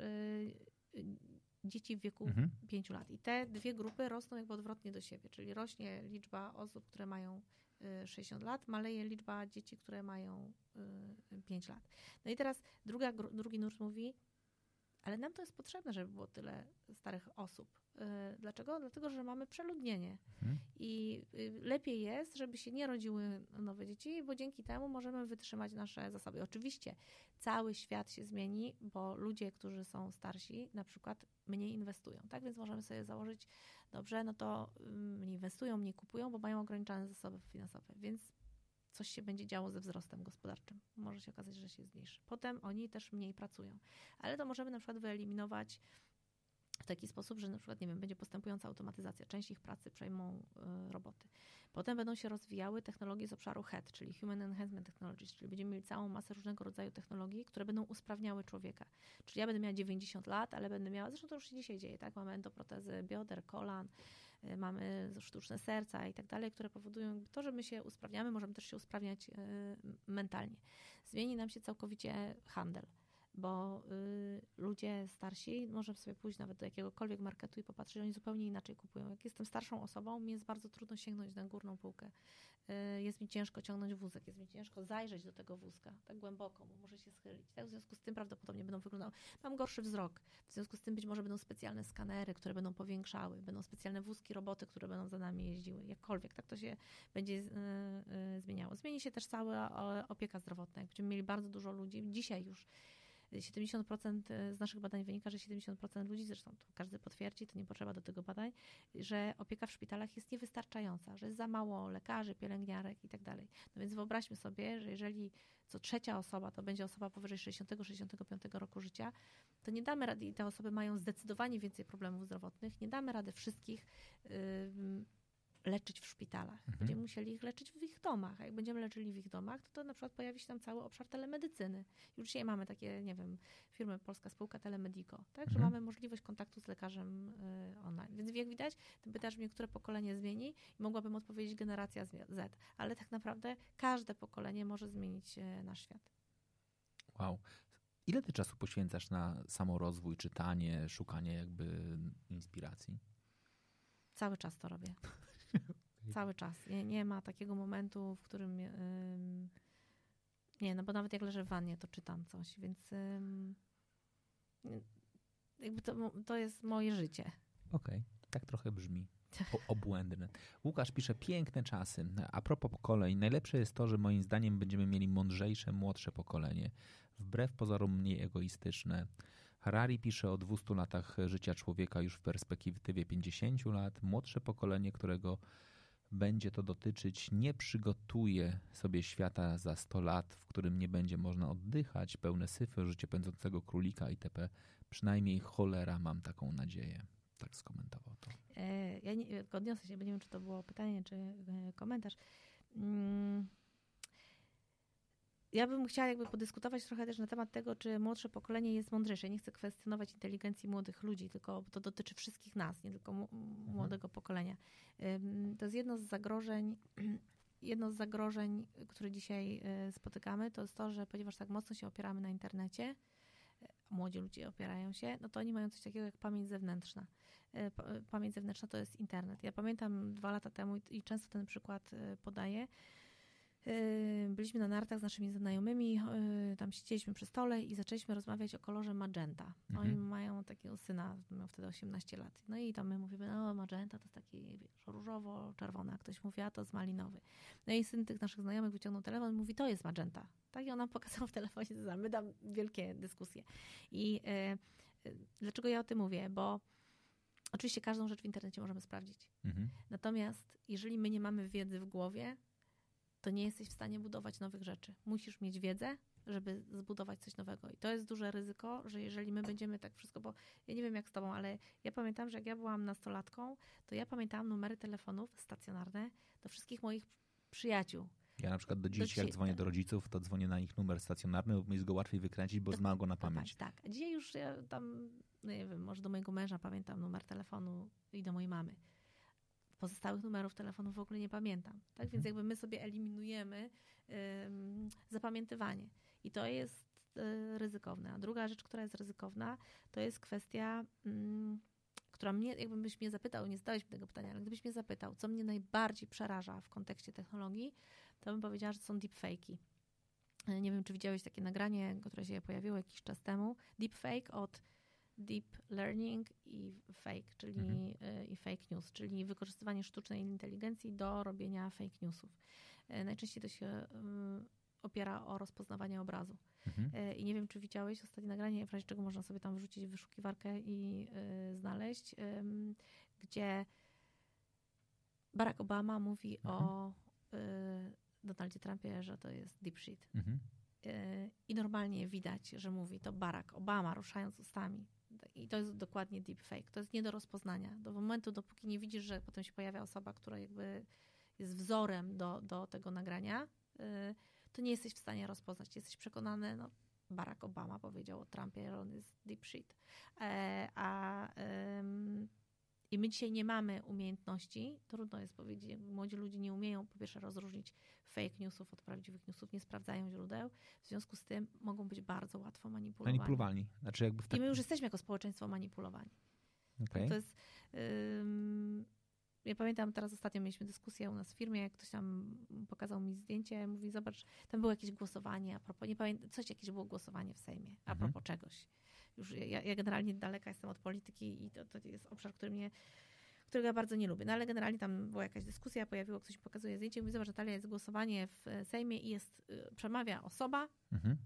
dzieci w wieku mhm. 5 lat. I te dwie grupy rosną jakby odwrotnie do siebie, czyli rośnie liczba osób, które mają 60 lat, maleje liczba dzieci, które mają 5 lat. No i teraz druga, drugi nurt mówi, ale nam to jest potrzebne, żeby było tyle starych osób. Y, dlaczego? Dlatego, że mamy przeludnienie mhm. i y, lepiej jest, żeby się nie rodziły nowe dzieci, bo dzięki temu możemy wytrzymać nasze zasoby. Oczywiście cały świat się zmieni, bo ludzie, którzy są starsi, na przykład mniej inwestują, tak? Więc możemy sobie założyć, dobrze, no to mm, mniej inwestują, mniej kupują, bo mają ograniczone zasoby finansowe, więc coś się będzie działo ze wzrostem gospodarczym. Może się okazać, że się zmniejszy. Potem oni też mniej pracują. Ale to możemy na przykład wyeliminować w taki sposób, że na przykład, nie wiem, będzie postępująca automatyzacja, część ich pracy przejmą y, roboty. Potem będą się rozwijały technologie z obszaru HEAD, czyli Human Enhancement Technologies, czyli będziemy mieli całą masę różnego rodzaju technologii, które będą usprawniały człowieka. Czyli ja będę miała 90 lat, ale będę miała, zresztą to już się dzisiaj dzieje, tak? Mamy endoprotezy bioder, kolan, y, mamy sztuczne serca i tak dalej, które powodują to, że my się usprawniamy, możemy też się usprawniać y, mentalnie. Zmieni nam się całkowicie handel bo y, ludzie starsi, możemy sobie pójść nawet do jakiegokolwiek marketu i popatrzeć, oni zupełnie inaczej kupują. Jak jestem starszą osobą, mi jest bardzo trudno sięgnąć na górną półkę. Y, jest mi ciężko ciągnąć wózek, jest mi ciężko zajrzeć do tego wózka tak głęboko, bo muszę się schylić. Tak? W związku z tym prawdopodobnie będą wyglądały. Mam gorszy wzrok, w związku z tym być może będą specjalne skanery, które będą powiększały, będą specjalne wózki, roboty, które będą za nami jeździły. Jakkolwiek, tak to się będzie y, y, zmieniało. Zmieni się też cała opieka zdrowotna. Jak będziemy mieli bardzo dużo ludzi, dzisiaj już 70% z naszych badań wynika, że 70% ludzi, zresztą to każdy potwierdzi, to nie potrzeba do tego badań, że opieka w szpitalach jest niewystarczająca, że jest za mało lekarzy, pielęgniarek i tak dalej. No więc wyobraźmy sobie, że jeżeli co trzecia osoba to będzie osoba powyżej 60-65 roku życia, to nie damy rady i te osoby mają zdecydowanie więcej problemów zdrowotnych, nie damy rady wszystkich yy, leczyć w szpitalach. Mhm. Będziemy musieli ich leczyć w ich domach. A jak będziemy leczyli w ich domach, to, to na przykład pojawi się tam cały obszar telemedycyny. Już dzisiaj mamy takie, nie wiem, firmy, polska spółka Telemedico, tak, mhm. że mamy możliwość kontaktu z lekarzem y, online. Więc jak widać, ty pytasz mnie, które pokolenie zmieni i mogłabym odpowiedzieć generacja Z, ale tak naprawdę każde pokolenie może zmienić y, nasz świat. Wow. Ile ty czasu poświęcasz na samorozwój, czytanie, szukanie jakby inspiracji? Cały czas to robię. Cały czas. Nie, nie ma takiego momentu, w którym. nie, no bo nawet jak leżę w wannie, to czytam coś, więc jakby to, to jest moje życie. Okej, okay. tak trochę brzmi. obłędne. Łukasz pisze piękne czasy. A propos pokoleń, najlepsze jest to, że moim zdaniem będziemy mieli mądrzejsze, młodsze pokolenie. Wbrew pozorom mniej egoistyczne. Harari pisze o 200 latach życia człowieka już w perspektywie 50 lat. Młodsze pokolenie, którego będzie to dotyczyć, nie przygotuje sobie świata za 100 lat, w którym nie będzie można oddychać, pełne syfy, życie pędzącego królika itp. Przynajmniej cholera, mam taką nadzieję. Tak skomentował to. E, ja nie, odniosę się, bo nie wiem, czy to było pytanie, czy e, komentarz. Mm ja bym chciała jakby podyskutować trochę też na temat tego, czy młodsze pokolenie jest mądrzejsze. Nie chcę kwestionować inteligencji młodych ludzi, tylko to dotyczy wszystkich nas, nie tylko mhm. młodego pokolenia. To jest jedno z zagrożeń, <clears throat> jedno z zagrożeń, które dzisiaj e, spotykamy, to jest to, że ponieważ tak mocno się opieramy na internecie, e, młodzi ludzie opierają się, no to oni mają coś takiego jak pamięć zewnętrzna. E, pamięć zewnętrzna to jest internet. Ja pamiętam dwa lata temu i często ten przykład podaję, byliśmy na nartach z naszymi znajomymi, yy, tam siedzieliśmy przy stole i zaczęliśmy rozmawiać o kolorze magenta. Mhm. Oni mają takiego syna, miał wtedy 18 lat. No i tam my mówimy, no magenta to jest taki wiesz, różowo-czerwony, a ktoś mówi, a to jest malinowy. No i syn tych naszych znajomych wyciągnął telefon i mówi, to jest magenta. Tak i on nam <laughs> pokazał w telefonie, my tam wielkie dyskusje. I yy, dlaczego ja o tym mówię? Bo oczywiście każdą rzecz w internecie możemy sprawdzić. Mhm. Natomiast jeżeli my nie mamy wiedzy w głowie, to nie jesteś w stanie budować nowych rzeczy. Musisz mieć wiedzę, żeby zbudować coś nowego. I to jest duże ryzyko, że jeżeli my będziemy tak wszystko, bo ja nie wiem jak z tobą, ale ja pamiętam, że jak ja byłam nastolatką, to ja pamiętałam numery telefonów stacjonarne do wszystkich moich przyjaciół. Ja na przykład do dziś, do jak dzwonię do rodziców, to dzwonię na ich numer stacjonarny, bo mi jest go łatwiej wykręcić, bo znam go na pamięć. Tak, tak. Dzisiaj już ja tam, no nie wiem, może do mojego męża pamiętam numer telefonu i do mojej mamy pozostałych numerów telefonu w ogóle nie pamiętam. Tak więc mhm. jakby my sobie eliminujemy zapamiętywanie. I to jest y, ryzykowne. A druga rzecz, która jest ryzykowna, to jest kwestia, um, która mnie, jakbyś mnie zapytał, nie zadałeś mi tego pytania, ale gdybyś mnie zapytał, co mnie najbardziej przeraża w kontekście technologii, to bym powiedziała, że są deepfake'i. Nie wiem, czy widziałeś takie nagranie, które się pojawiło jakiś czas temu. Deepfake od deep learning i fake, czyli mhm. E, i fake news, czyli wykorzystywanie sztucznej inteligencji do robienia fake newsów. E, najczęściej to się e, opiera o rozpoznawanie obrazu. Mhm. I nie wiem, czy widziałeś ostatnie nagranie, w razie czego można sobie tam wrzucić wyszukiwarkę i znaleźć, gdzie Barack Obama mówi mhm. o Donaldzie Trumpie, że to jest deep shit. Mhm. I normalnie widać, że mówi to Barack Obama, ruszając ustami. I to jest dokładnie deepfake. To jest nie do rozpoznania. Do momentu, dopóki nie widzisz, że potem się pojawia osoba, która jakby jest wzorem do, do tego nagrania, y, to nie jesteś w stanie rozpoznać. Jesteś przekonany, no, Barack Obama powiedział o Trumpie, że on jest deep shit. E, a I my dzisiaj nie mamy umiejętności, trudno jest powiedzieć, młodzi ludzie nie umieją po pierwsze rozróżnić fake newsów od prawdziwych newsów, nie sprawdzają źródeł, w związku z tym mogą być bardzo łatwo manipulowani. Manipulowani. Znaczy jakby w I tak... my już jesteśmy jako społeczeństwo manipulowani. Okej. To jest. ym, ja pamiętam, teraz ostatnio mieliśmy dyskusję u nas w firmie, jak ktoś tam pokazał mi zdjęcie, mówi, zobacz, tam było jakieś głosowanie, a propos, nie pamiętam, coś jakieś było głosowanie w Sejmie, a Mhm. propos czegoś. Już ja, ja generalnie daleka jestem od polityki i to, to jest obszar, który mnie, którego ja bardzo nie lubię. No ale generalnie tam była jakaś dyskusja, pojawiło, ktoś pokazuje zdjęcie, mówi, zobacz, Natalia, jest głosowanie w e, Sejmie i jest, y, przemawia osoba Mhm.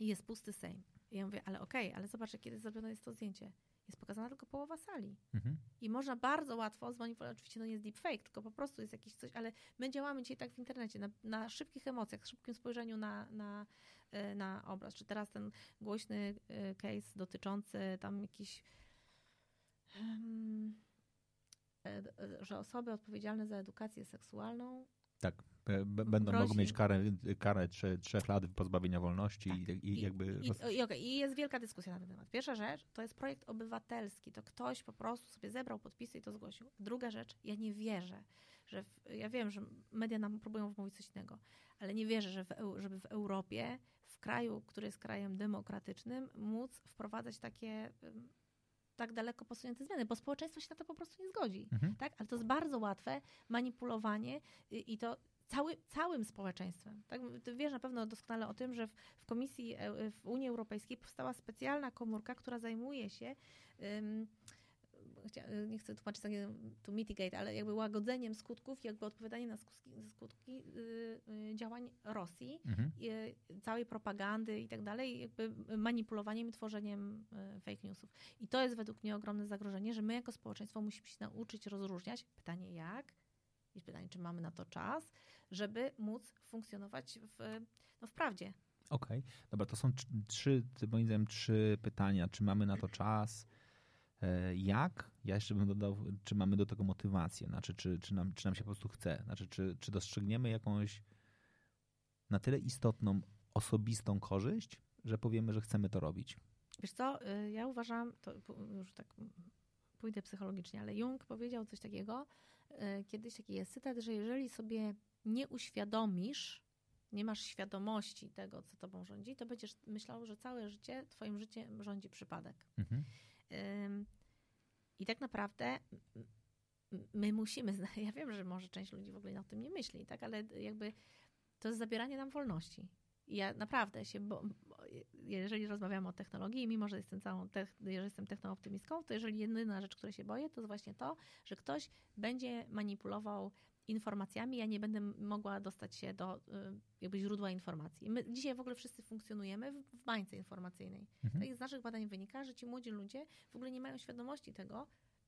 i jest pusty Sejm. I ja mówię, ale okej, ale zobacz, kiedy zrobione jest to zdjęcie. Jest pokazana tylko połowa sali. Mhm. I można bardzo łatwo zmanipulować, oczywiście to nie jest deepfake, tylko po prostu jest jakieś coś, ale my działamy dzisiaj tak w internecie, na, na szybkich emocjach, szybkim spojrzeniu na, na, e, na obraz. Czy teraz ten głośny e, case dotyczący tam jakiś, e, e, że osoby odpowiedzialne za edukację seksualną Tak. Będą Grozi. mogły mieć karę, karę trze, trzech lat pozbawienia wolności Tak. i, i jakby... I, i, okej, I jest wielka dyskusja na ten temat. Pierwsza rzecz to jest projekt obywatelski. To ktoś po prostu sobie zebrał podpisy i to zgłosił. Druga rzecz, ja nie wierzę, że. W, ja wiem, że media nam próbują wmówić coś innego, ale nie wierzę, że w, żeby w Europie, kraju, który jest krajem demokratycznym, móc wprowadzać takie. Tak daleko posunięte zmiany, bo społeczeństwo się na to po prostu nie zgodzi. Mhm. Tak? Ale to jest bardzo łatwe manipulowanie i, to cały, całym społeczeństwem. Tak? Ty wiesz na pewno doskonale o tym, że w, w Komisji e- w Unii Europejskiej powstała specjalna komórka, która zajmuje się ym, nie chcę tłumaczyć tak, to mitigate, ale jakby łagodzeniem skutków, jakby odpowiadanie na skutki, skutki y, y, działań Rosji, Mhm. y, całej propagandy i tak dalej, jakby manipulowaniem i tworzeniem fake newsów. I to jest według mnie ogromne zagrożenie, że my jako społeczeństwo musimy się nauczyć rozróżniać. Pytanie jak? I pytanie, czy mamy na to czas, żeby móc funkcjonować w, no, w prawdzie. Okej, dobra, to są tr- trzy, moim zdaniem, trzy pytania. Czy mamy na to czas? E, Jak? Ja jeszcze bym dodał, czy mamy do tego motywację? Znaczy, czy, czy, nam, czy nam się po prostu chce? Znaczy, czy, czy dostrzegniemy jakąś na tyle istotną, osobistą korzyść, że powiemy, że chcemy to robić? Wiesz co, y, ja uważam, to już tak pójdę psychologicznie, ale Jung powiedział coś takiego, y, kiedyś taki jest cytat, że jeżeli sobie nie uświadomisz, nie masz świadomości tego, co tobą rządzi, to będziesz myślał, że całe życie, twoim życiem rządzi przypadek. Mhm. I tak naprawdę my musimy, <laughs> ja wiem, że może część ludzi w ogóle o tym nie myśli, tak, ale jakby to jest zabieranie nam wolności. I ja naprawdę się, bo, bo jeżeli rozmawiamy o technologii, mimo że jestem całą, tech, jestem technooptymistką, to jeżeli jedyna rzecz, której się boję, to jest właśnie to, że ktoś będzie manipulował informacjami, ja nie będę mogła dostać się do y, jakby źródła informacji. My dzisiaj w ogóle wszyscy funkcjonujemy w, w bańce informacyjnej. Mhm. Tak z naszych badań wynika, że ci młodzi ludzie w ogóle nie mają świadomości tego,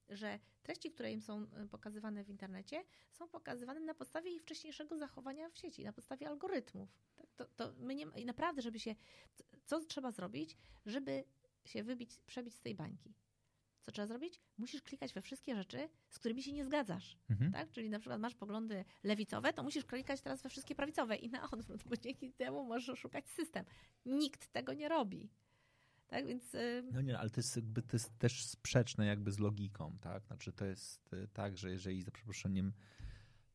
że treści, które im są y, pokazywane w internecie, są pokazywane na podstawie ich wcześniejszego zachowania w sieci, na podstawie algorytmów. Tak, to, to my nie, I naprawdę, żeby się. Co trzeba zrobić, żeby się wybić, przebić z tej bańki? Co trzeba zrobić? Musisz klikać we wszystkie rzeczy, z którymi się nie zgadzasz. Mhm. Tak? Czyli na przykład masz poglądy lewicowe, to musisz klikać teraz we wszystkie prawicowe i na odwrót, bo dzięki temu możesz oszukać system. Nikt tego nie robi. Tak więc. y, No nie, ale to jest, jakby, to jest też sprzeczne jakby z logiką, tak? Znaczy to jest y, tak, że jeżeli za przeproszeniem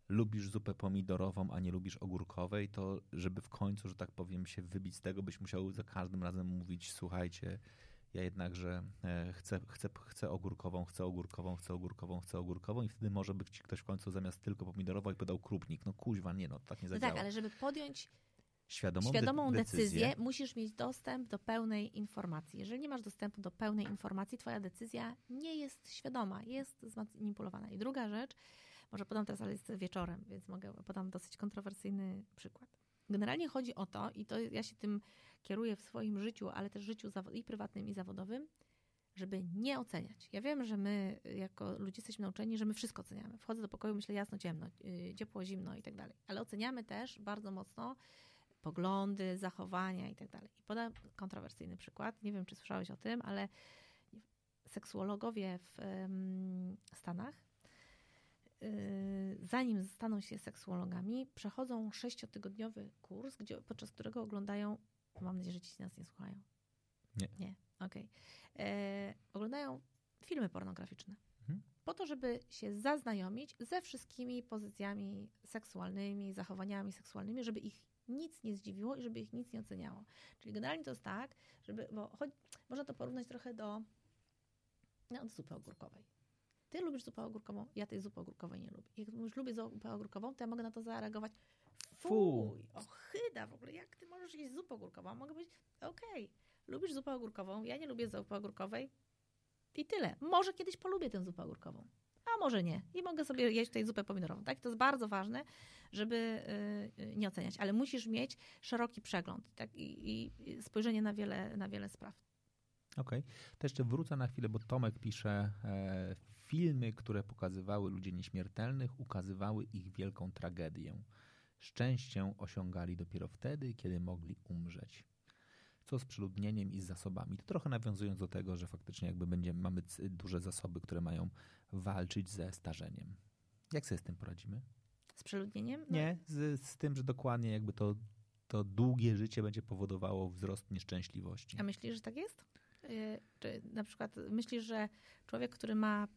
lubisz zupę pomidorową, a nie lubisz ogórkowej, to żeby w końcu, że tak powiem, się wybić z tego, byś musiał za każdym razem mówić, słuchajcie, ja jednakże e, chcę, chcę, chcę ogórkową, chcę ogórkową, chcę ogórkową, chcę ogórkową i wtedy może być ci ktoś w końcu zamiast tylko pomidorową i podał krupnik. No kuźwa, nie no, tak nie No zadziała. tak, ale żeby podjąć Świadomą, świadomą de- decyzję, musisz mieć dostęp do pełnej informacji. Jeżeli nie masz dostępu do pełnej informacji, twoja decyzja nie jest świadoma, jest zmanipulowana. I druga rzecz, może podam teraz, ale jest wieczorem, więc mogę podam dosyć kontrowersyjny przykład. Generalnie chodzi o to, i to ja się tym kieruję w swoim życiu, ale też życiu i prywatnym, i zawodowym, żeby nie oceniać. Ja wiem, że my jako ludzie jesteśmy nauczeni, że my wszystko oceniamy. Wchodzę do pokoju, myślę jasno, ciemno, yy, ciepło, zimno i tak dalej. Ale oceniamy też bardzo mocno poglądy, zachowania i tak dalej. I podam kontrowersyjny przykład. Nie wiem, czy słyszałeś o tym, ale seksuologowie w Stanach, y, zanim staną się seksuologami, przechodzą sześciotygodniowy kurs, gdzie, podczas którego oglądają, mam nadzieję, że ci nas nie słuchają. Nie. Nie, okej. E, Oglądają filmy pornograficzne. Mhm. po to, żeby się zaznajomić ze wszystkimi pozycjami seksualnymi, zachowaniami seksualnymi, żeby ich nic nie zdziwiło i żeby ich nic nie oceniało. Czyli generalnie to jest tak, żeby, bo choć, można to porównać trochę do, no, do zupy ogórkowej. Ty lubisz zupę ogórkową, ja tej zupy ogórkowej nie lubię. Jak już lubię zupę ogórkową, to ja mogę na to zareagować. Fuj, ochyda w ogóle, jak ty możesz jeść zupę ogórkową? Mogę być, okej, okay, lubisz zupę ogórkową, ja nie lubię zupy ogórkowej i tyle. Może kiedyś polubię tę zupę ogórkową, a może nie. I mogę sobie jeść tej zupę pomidorową. Tak? To jest bardzo ważne, żeby yy, nie oceniać, ale musisz mieć szeroki przegląd tak? I, i spojrzenie na wiele, na wiele spraw. Okej. Okay. To jeszcze wrócę na chwilę, bo Tomek pisze, e, filmy, które pokazywały ludzi nieśmiertelnych, ukazywały ich wielką tragedię. Szczęście osiągali dopiero wtedy, kiedy mogli umrzeć. Co z przeludnieniem i z zasobami? To trochę nawiązując do tego, że faktycznie jakby będziemy, mamy duże zasoby, które mają walczyć ze starzeniem. Jak sobie z tym poradzimy? Z przeludnieniem? No. Nie, z, z tym, że dokładnie jakby to, to długie życie będzie powodowało wzrost nieszczęśliwości. A myślisz, że tak jest? Y, czy na przykład myślisz, że człowiek, który ma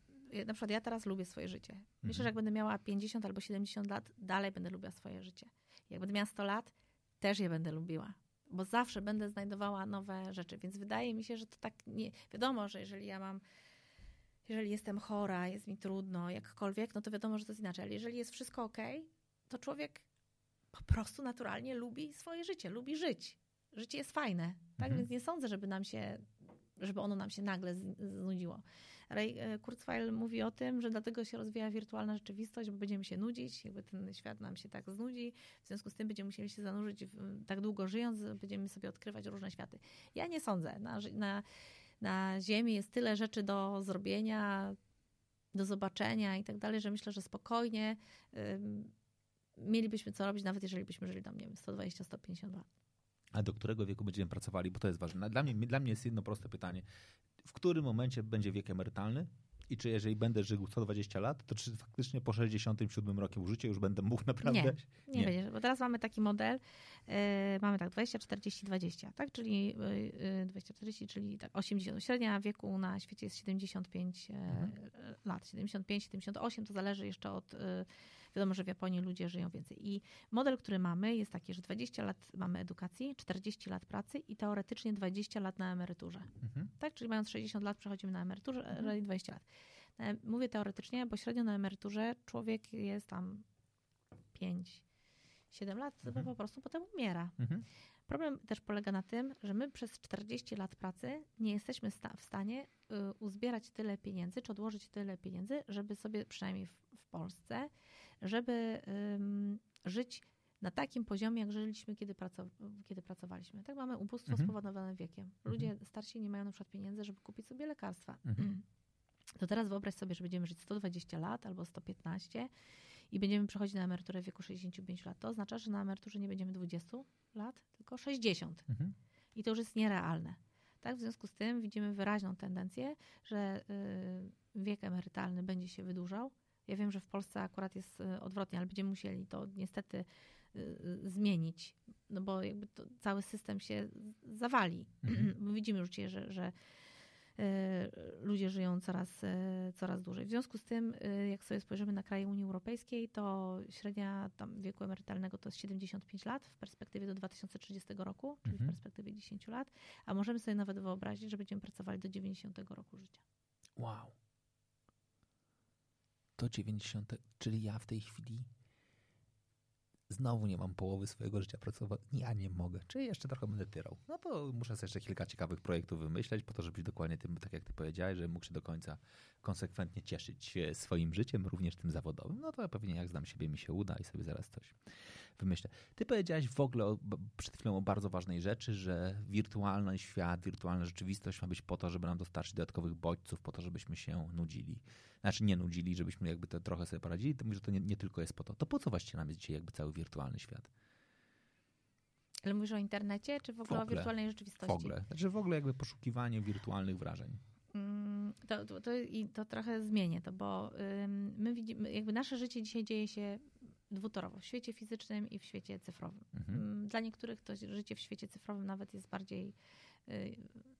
na przykład ja teraz lubię swoje życie. Myślę, mhm. że jak będę miała 50 albo 70 lat, dalej będę lubiła swoje życie. Jak będę miała 100 lat, też je będę lubiła. Bo zawsze będę znajdowała nowe rzeczy, więc wydaje mi się, że to tak nie. Wiadomo, że jeżeli ja mam, jeżeli jestem chora, jest mi trudno, jakkolwiek, no to wiadomo, że to jest inaczej. Ale jeżeli jest wszystko ok, to człowiek po prostu naturalnie lubi swoje życie, lubi żyć. Życie jest fajne, tak? Mhm. Więc nie sądzę, żeby nam się, żeby ono nam się nagle znudziło. Ray e, Kurzweil mówi o tym, że dlatego się rozwija wirtualna rzeczywistość, bo będziemy się nudzić, jakby ten świat nam się tak znudzi, w związku z tym będziemy musieli się zanurzyć, w, tak długo żyjąc, będziemy sobie odkrywać różne światy. Ja nie sądzę. Na, na, na Ziemi jest tyle rzeczy do zrobienia, do zobaczenia i tak dalej, że myślę, że spokojnie mielibyśmy co robić, nawet jeżeli byśmy żyli tam, nie wiem, 120-150 lat. A do którego wieku będziemy pracowali? Bo to jest ważne. Dla mnie, dla mnie jest jedno proste pytanie w którym momencie będzie wiek emerytalny i czy jeżeli będę żył 120 lat, to czy faktycznie po 67 roku życia już będę mógł naprawdę? Nie, nie, nie. będzie, bo teraz mamy taki model, yy, mamy tak 20, 40, 20, tak, czyli yy, 20, 40, czyli tak 80. Średnia wieku na świecie jest 75 yy, mhm. lat, 75, 78, to zależy jeszcze od Wiadomo, że w Japonii ludzie żyją więcej. I model, który mamy, jest taki, że 20 lat mamy edukacji, 40 lat pracy i teoretycznie 20 lat na emeryturze. Mhm. Tak, czyli mając 60 lat przechodzimy na emeryturę, mhm. 20 lat. E, mówię teoretycznie, bo średnio na emeryturze człowiek jest tam 5, 7 lat, mhm. po prostu potem umiera. Mhm. Problem też polega na tym, że my przez 40 lat pracy nie jesteśmy w stanie y, uzbierać tyle pieniędzy, czy odłożyć tyle pieniędzy, żeby sobie przynajmniej w, w Polsce żeby żyć na takim poziomie, jak żyliśmy, kiedy, kiedy pracowaliśmy. Tak mamy ubóstwo mhm. spowodowane wiekiem. Ludzie mhm. starsi nie mają na przykład pieniędzy, żeby kupić sobie lekarstwa. Mhm. To teraz wyobraź sobie, że będziemy żyć 120 lat albo 115 i będziemy przechodzić na emeryturę w wieku 65 lat. To oznacza, że na emeryturze nie będziemy 20 lat, tylko 60. Mhm. I to już jest nierealne. Tak? W związku z tym widzimy wyraźną tendencję, że y, wiek emerytalny będzie się wydłużał, ja wiem, że w Polsce akurat jest e, odwrotnie, ale będziemy musieli to niestety e, e, zmienić, no bo jakby cały system się zawali. Mhm. <clears throat> Widzimy już dzisiaj, że, że ludzie żyją coraz, coraz dłużej. W związku z tym, jak sobie spojrzymy na kraje Unii Europejskiej, to średnia tam wieku emerytalnego to jest 75 lat w perspektywie do 2030 roku, czyli mhm. w perspektywie 10 lat, a możemy sobie nawet wyobrazić, że będziemy pracowali do 90 roku życia. Wow do 90, czyli ja w tej chwili znowu nie mam połowy swojego życia pracować. Ja nie mogę. Czy jeszcze trochę będę tyrał. No to muszę sobie jeszcze kilka ciekawych projektów wymyśleć po to, żebyś dokładnie tym, tak jak ty powiedziałeś, że mógł się do końca konsekwentnie cieszyć się swoim życiem, również tym zawodowym. No to pewnie jak znam siebie mi się uda i sobie zaraz coś wymyślę. Ty powiedziałeś w ogóle o, przed chwilą o bardzo ważnej rzeczy, że wirtualny świat, wirtualna rzeczywistość ma być po to, żeby nam dostarczyć dodatkowych bodźców, po to, żebyśmy się nudzili. Znaczy nie nudzili, żebyśmy jakby to trochę sobie poradzili, to mówię, że to nie, nie tylko jest po to. To po co właściwie nam jest dzisiaj jakby cały wirtualny świat? Ale mówisz o internecie, czy w ogóle, w ogóle o wirtualnej rzeczywistości? W ogóle. Znaczy w ogóle jakby poszukiwanie wirtualnych wrażeń. Mm, to, to, to, i to trochę zmienię to, bo my widzimy, jakby nasze życie dzisiaj dzieje się dwutorowo, w świecie fizycznym i w świecie cyfrowym. Mhm. Mm, dla niektórych to życie w świecie cyfrowym nawet jest bardziej y,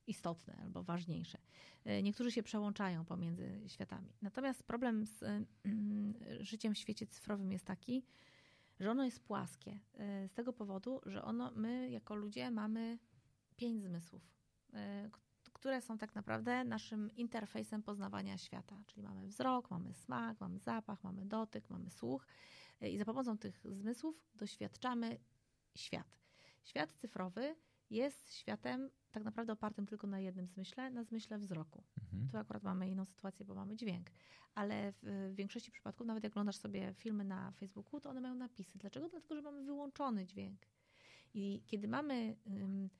istotne albo ważniejsze. E, niektórzy się przełączają pomiędzy światami. Natomiast problem z mm, życiem w świecie cyfrowym jest taki, że ono jest płaskie. E, z tego powodu, że ono, my jako ludzie mamy pięć zmysłów, e, które są tak naprawdę naszym interfejsem poznawania świata. Czyli mamy wzrok, mamy smak, mamy zapach, mamy dotyk, mamy słuch i za pomocą tych zmysłów doświadczamy świat. Świat cyfrowy jest światem tak naprawdę opartym tylko na jednym zmyśle, na zmyśle wzroku. Mhm. Tu akurat mamy inną sytuację, bo mamy dźwięk. Ale w większości przypadków, nawet jak oglądasz sobie filmy na Facebooku, to one mają napisy. Dlaczego? Dlatego, że mamy wyłączony dźwięk. I kiedy mamy um,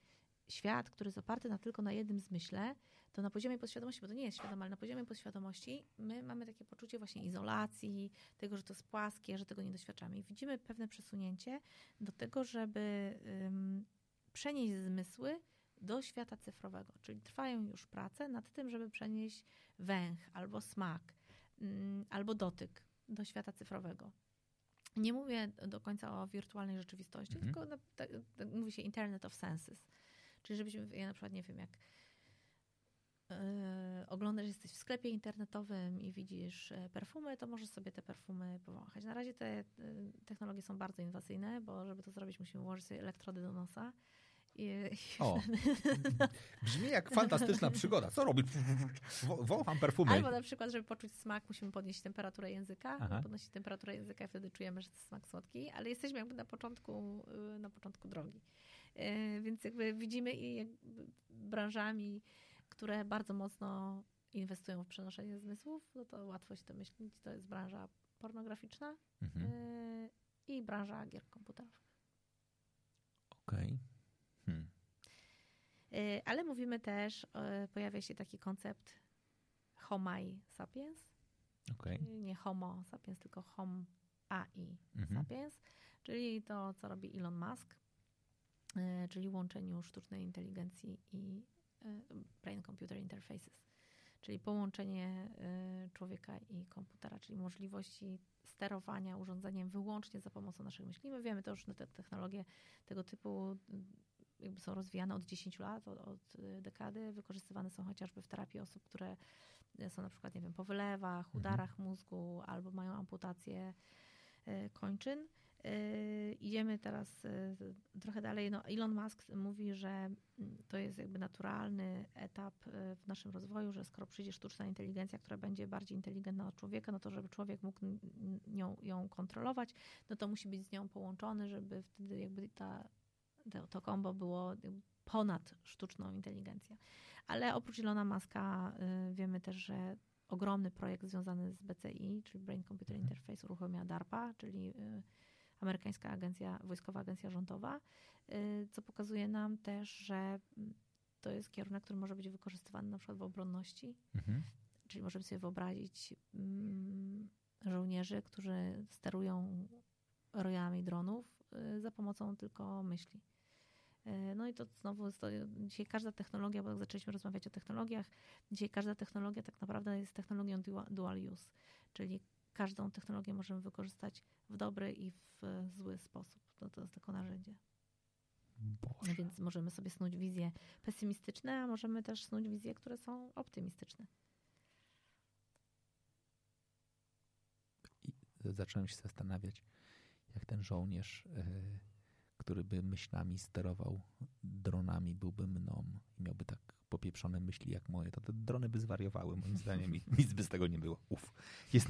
świat, który jest oparty na, tylko na jednym zmyśle, to na poziomie podświadomości, bo to nie jest świadome, ale na poziomie podświadomości my mamy takie poczucie właśnie izolacji, tego, że to jest płaskie, że tego nie doświadczamy. I widzimy pewne przesunięcie do tego, żeby um, przenieść zmysły do świata cyfrowego. Czyli trwają już prace nad tym, żeby przenieść węch albo smak, um, albo dotyk do świata cyfrowego. Nie mówię do końca o wirtualnej rzeczywistości, mhm. tylko na, tak, tak, mówi się Internet of Senses. Czyli żebyśmy, ja na przykład nie wiem, jak yy, oglądasz, jesteś w sklepie internetowym i widzisz e, perfumy, to możesz sobie te perfumy powąchać. Na razie te yy, technologie są bardzo inwazyjne, bo żeby to zrobić, musimy ułożyć sobie elektrody do nosa. O, <laughs> brzmi jak fantastyczna przygoda. Co robić? Wącham perfumy. Albo na przykład, żeby poczuć smak, musimy podnieść temperaturę języka. Aha. Podnosić temperaturę języka i wtedy czujemy, że to smak słodki, ale jesteśmy jakby na początku, y, na początku drogi. Y, więc jakby widzimy i branżami, które bardzo mocno inwestują w przenoszenie zmysłów, no to łatwo się to myśleć. To jest branża pornograficzna mhm. Y, i branża gier komputerowych. Okej. Okay. Y, ale mówimy też, pojawia się taki koncept Homai sapiens. Okay. Nie Homo sapiens, tylko Hom AI mhm. sapiens, czyli to, co robi Elon Musk, y, czyli łączeniu sztucznej inteligencji i y, brain computer interfaces, czyli połączenie człowieka i komputera, czyli możliwości sterowania urządzeniem wyłącznie za pomocą naszych myśli. My wiemy to już, te technologie tego typu jakby są rozwijane od 10 lat, od, od, y, dekady. Wykorzystywane są chociażby w terapii osób, które y, są na przykład, nie wiem, po wylewach, mhm. udarach mhm. mózgu albo mają amputację y, kończyn. Idziemy teraz trochę dalej. No, Elon Musk mówi, że mm, to jest jakby naturalny etap w naszym rozwoju, że skoro przyjdzie sztuczna inteligencja, która będzie bardziej inteligentna od człowieka, no to żeby człowiek mógł nią, ją kontrolować, no to musi być z nią połączony, żeby wtedy jakby ta to, to kombo było ponad sztuczną inteligencję. Ale oprócz Ilona Maska y, wiemy też, że ogromny projekt związany z BCI, czyli Brain Computer mhm. Interface, uruchomiła DARPA, czyli y, amerykańska agencja, wojskowa agencja rządowa, y, co pokazuje nam też, że mm, to jest kierunek, który może być wykorzystywany na przykład w obronności. Mhm. Czyli możemy sobie wyobrazić mm, żołnierzy, którzy sterują rojami dronów za pomocą tylko myśli. E, no i to znowu, to dzisiaj każda technologia, bo jak zaczęliśmy rozmawiać o technologiach, dzisiaj każda technologia tak naprawdę jest technologią dual use, czyli każdą technologię możemy wykorzystać w dobry i w zły sposób. To, to jest tylko narzędzie. Boże. Więc możemy sobie snuć wizje pesymistyczne, a możemy też snuć wizje, które są optymistyczne. I zacząłem się zastanawiać, jak ten żołnierz. Yy który by myślami sterował dronami, byłby mną i miałby tak popieprzone myśli jak moje, to te drony by zwariowały moim zdaniem i <laughs> nic by z tego nie było. Uf. Jest,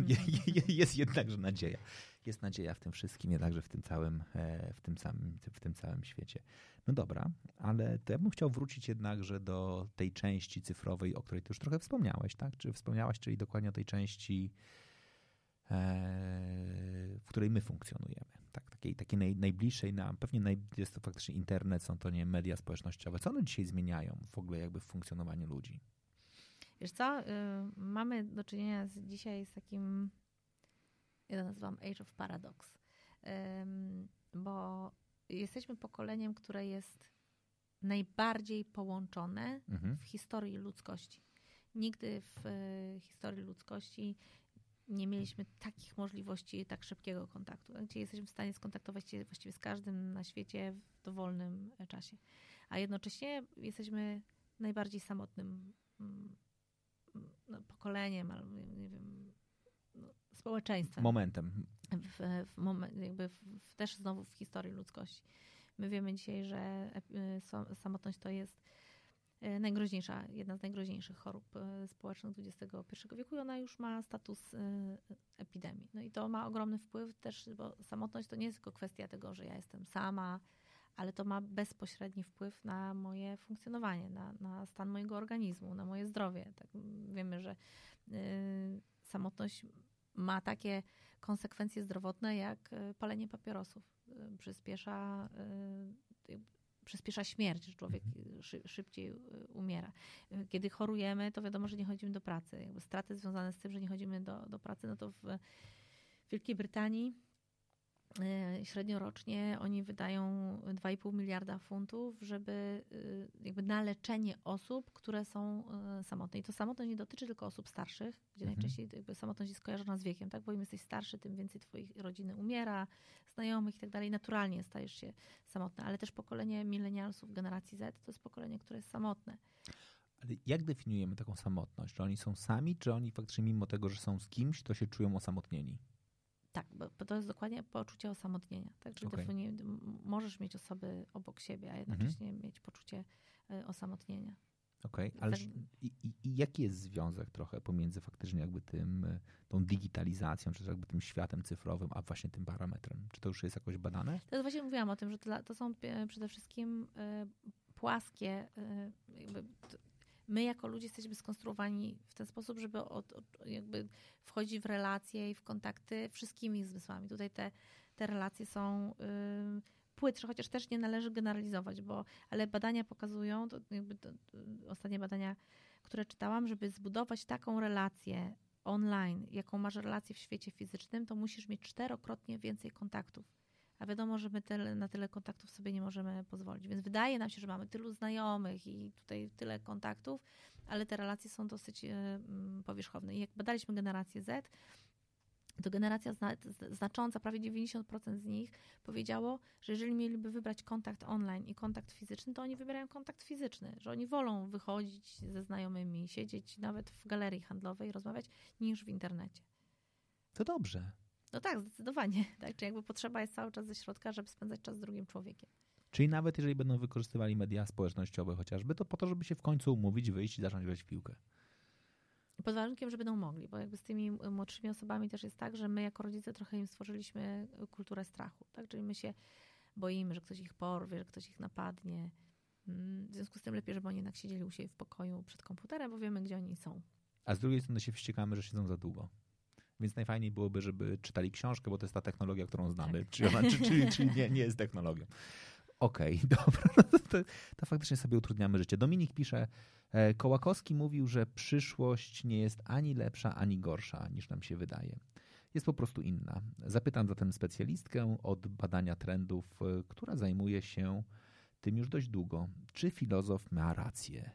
jest jednakże nadzieja. Jest nadzieja w tym wszystkim, jednakże w tym całym, e, w tym samym, w tym całym świecie. No dobra, ale to ja bym chciał wrócić jednakże do tej części cyfrowej, o której ty już trochę wspomniałeś, tak? Czy wspomniałaś, czyli dokładnie o tej części E, w której my funkcjonujemy. Tak, takiej, takiej naj, najbliższej nam, pewnie naj, jest to faktycznie internet, są to nie media społecznościowe. Co one dzisiaj zmieniają w ogóle jakby w funkcjonowaniu ludzi? Wiesz co, y, mamy do czynienia z, dzisiaj z takim, ja to nazywam Age of Paradox, bo jesteśmy pokoleniem, które jest najbardziej połączone mhm. w historii ludzkości. Nigdy w y, historii ludzkości nie mieliśmy takich możliwości tak szybkiego kontaktu, gdzie jesteśmy w stanie skontaktować się właściwie z każdym na świecie w dowolnym czasie. A jednocześnie jesteśmy najbardziej samotnym mm, no, pokoleniem, albo nie wiem, no, społeczeństwem. Momentem. W, w moment, jakby w, w, też znowu w historii ludzkości. My wiemy dzisiaj, że e, samotność to jest e, najgroźniejsza, jedna z najgroźniejszych chorób e, społecznych XXI wieku i ona już ma status epidemii. No i to ma ogromny wpływ też, bo samotność to nie jest tylko kwestia tego, że ja jestem sama, ale to ma bezpośredni wpływ na moje funkcjonowanie, na, na stan mojego organizmu, na moje zdrowie. Tak, wiemy, że samotność ma takie konsekwencje zdrowotne jak palenie papierosów. Przyspiesza, przyspiesza śmierć, że człowiek mhm. szy, szybciej umiera. Kiedy chorujemy, to wiadomo, że nie chodzimy do pracy. Jakby straty związane z tym, że nie chodzimy do, do pracy, no to w Wielkiej Brytanii E, średnio rocznie oni wydają 2,5 miliarda funtów, żeby e, jakby na leczenie osób, które są e, samotne. I to samotność nie dotyczy tylko osób starszych, gdzie mhm. najczęściej jakby samotność jest kojarzona z wiekiem, tak? Bo im jesteś starszy, tym więcej twoich rodziny umiera, znajomych i tak dalej. Naturalnie stajesz się samotny, ale też pokolenie milenialsów generacji Z to jest pokolenie, które jest samotne. Ale jak definiujemy taką samotność? Czy oni są sami, czy oni faktycznie mimo tego, że są z kimś, to się czują osamotnieni? Tak, bo to jest dokładnie poczucie osamotnienia. Tak, że okay. możesz mieć osoby obok siebie, a jednocześnie mhm. mieć poczucie y, osamotnienia. Okej, okay, ale tak. i, i, jaki jest związek trochę pomiędzy faktycznie jakby tym, y, tą digitalizacją, czy jakby tym światem cyfrowym, a właśnie tym parametrem? Czy to już jest jakoś badane? To właśnie mówiłam o tym, że to, to są przede wszystkim płaskie, jakby my jako ludzie jesteśmy skonstruowani w ten sposób, żeby od, od, jakby wchodzić w relacje i w kontakty wszystkimi zmysłami. Tutaj te, te relacje są yy, płytsze, chociaż też nie należy generalizować, bo ale badania pokazują, to jakby to, to, ostatnie badania, które czytałam, żeby zbudować taką relację online, jaką masz relację w świecie fizycznym, to musisz mieć czterokrotnie więcej kontaktów a wiadomo, że my tyle, na tyle kontaktów sobie nie możemy pozwolić. Więc wydaje nam się, że mamy tylu znajomych i tutaj tyle kontaktów, ale te relacje są dosyć e, powierzchowne. I jak badaliśmy generację Z, to generacja zna, znacząca, prawie 90% z nich powiedziało, że jeżeli mieliby wybrać kontakt online i kontakt fizyczny, to oni wybierają kontakt fizyczny, że oni wolą wychodzić ze znajomymi, siedzieć nawet w galerii handlowej, rozmawiać, niż w internecie. To dobrze. No tak, zdecydowanie. <laughs> Tak? Czy jakby potrzeba jest cały czas ze środka, żeby spędzać czas z drugim człowiekiem. Czyli nawet jeżeli będą wykorzystywali media społecznościowe chociażby, to po to, żeby się w końcu umówić, wyjść i zacząć grać w piłkę. Pod warunkiem, że będą mogli, bo jakby z tymi młodszymi osobami też jest tak, że my jako rodzice trochę im stworzyliśmy kulturę strachu. Tak? Czyli my się boimy, że ktoś ich porwie, że ktoś ich napadnie. Mm, w związku z tym lepiej, żeby oni jednak siedzieli u siebie w pokoju przed komputerem, bo wiemy, gdzie oni są. A z drugiej strony się wściekamy, że siedzą za długo. Więc najfajniej byłoby, żeby czytali książkę, bo to jest ta technologia, którą znamy. Tak. Czyli, ona, czy, czyli, czyli nie, nie jest technologią. Okej, okay, <laughs> dobra. No to, to, to, faktycznie sobie utrudniamy życie. Dominik pisze, e, Kołakowski mówił, że przyszłość nie jest ani lepsza, ani gorsza, niż nam się wydaje. Jest po prostu inna. Zapytam zatem specjalistkę od badania trendów, e, która zajmuje się tym już dość długo. Czy filozof ma rację?